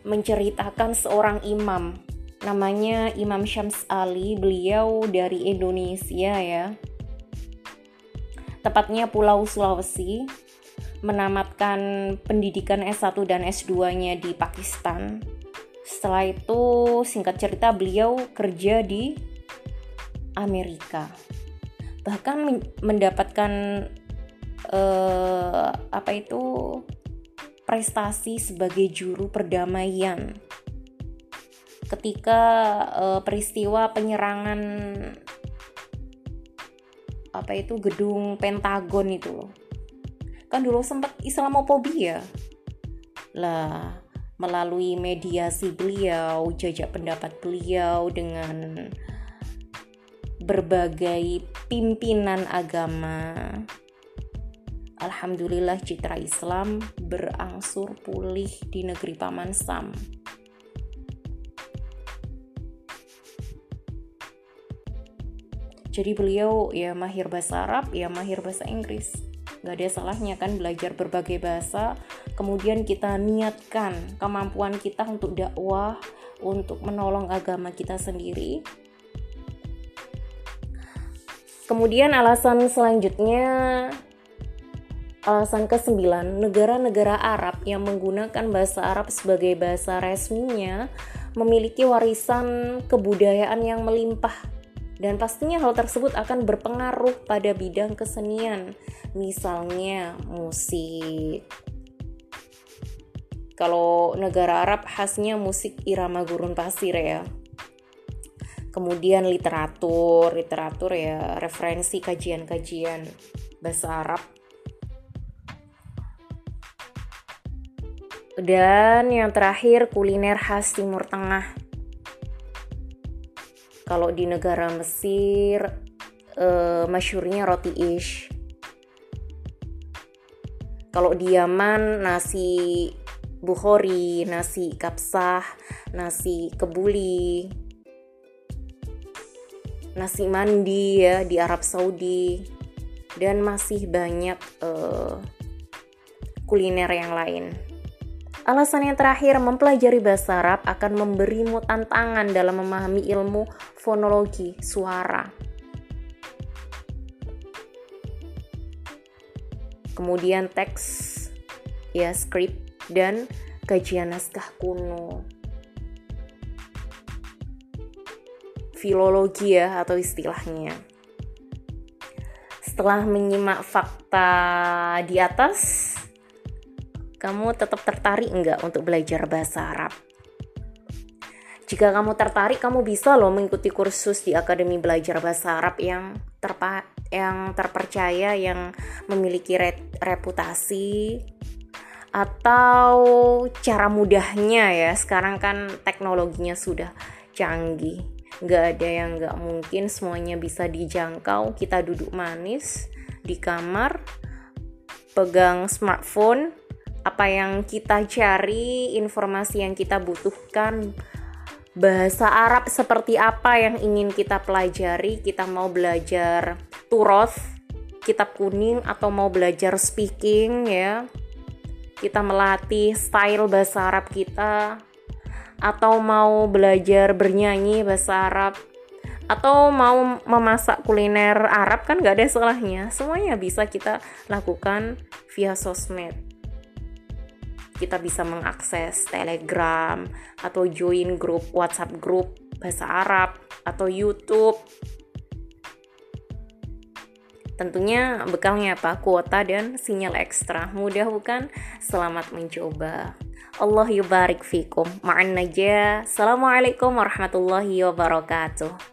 [SPEAKER 1] menceritakan seorang imam namanya Imam Syams Ali beliau dari Indonesia ya. Tepatnya Pulau Sulawesi menamatkan pendidikan S1 dan S2-nya di Pakistan. Setelah itu singkat cerita beliau kerja di Amerika. Bahkan mendapatkan eh, apa itu prestasi sebagai juru perdamaian ketika uh, peristiwa penyerangan apa itu gedung Pentagon itu loh. Kan dulu sempat Islamofobia. Lah, melalui mediasi beliau, jajak pendapat beliau dengan berbagai pimpinan agama. Alhamdulillah citra Islam berangsur pulih di negeri Paman Sam jadi beliau ya mahir bahasa Arab ya mahir bahasa Inggris. Gak ada salahnya kan belajar berbagai bahasa. Kemudian kita niatkan kemampuan kita untuk dakwah untuk menolong agama kita sendiri. Kemudian alasan selanjutnya Alasan ke-9, negara-negara Arab yang menggunakan bahasa Arab sebagai bahasa resminya memiliki warisan kebudayaan yang melimpah dan pastinya hal tersebut akan berpengaruh pada bidang kesenian, misalnya musik. Kalau negara Arab khasnya musik irama gurun pasir ya. Kemudian literatur, literatur ya referensi kajian-kajian bahasa Arab Dan yang terakhir kuliner khas Timur Tengah. Kalau di negara Mesir uh, masyurnya roti ish. Kalau di Yaman nasi bukhori, nasi kapsah, nasi kebuli, nasi mandi ya di Arab Saudi dan masih banyak uh, kuliner yang lain. Alasan yang terakhir, mempelajari bahasa Arab akan memberimu tantangan dalam memahami ilmu fonologi suara. Kemudian teks, ya skrip dan kajian naskah kuno. Filologi ya atau istilahnya. Setelah menyimak fakta di atas, kamu tetap tertarik enggak untuk belajar bahasa Arab? Jika kamu tertarik, kamu bisa loh mengikuti kursus di Akademi Belajar Bahasa Arab yang terpa yang terpercaya, yang memiliki re reputasi atau cara mudahnya ya. Sekarang kan teknologinya sudah canggih. Nggak ada yang nggak mungkin, semuanya bisa dijangkau. Kita duduk manis di kamar, pegang smartphone, apa yang kita cari, informasi yang kita butuhkan, bahasa Arab seperti apa yang ingin kita pelajari. Kita mau belajar turoth, kitab kuning atau mau belajar speaking ya. Kita melatih style bahasa Arab kita atau mau belajar bernyanyi bahasa Arab atau mau memasak kuliner Arab kan gak ada salahnya semuanya bisa kita lakukan via sosmed kita bisa mengakses Telegram atau join grup WhatsApp grup bahasa Arab atau YouTube. Tentunya bekalnya apa? Kuota dan sinyal ekstra. Mudah bukan? Selamat mencoba. Allah yubarik fikum. Ma'an najah. Assalamualaikum warahmatullahi wabarakatuh.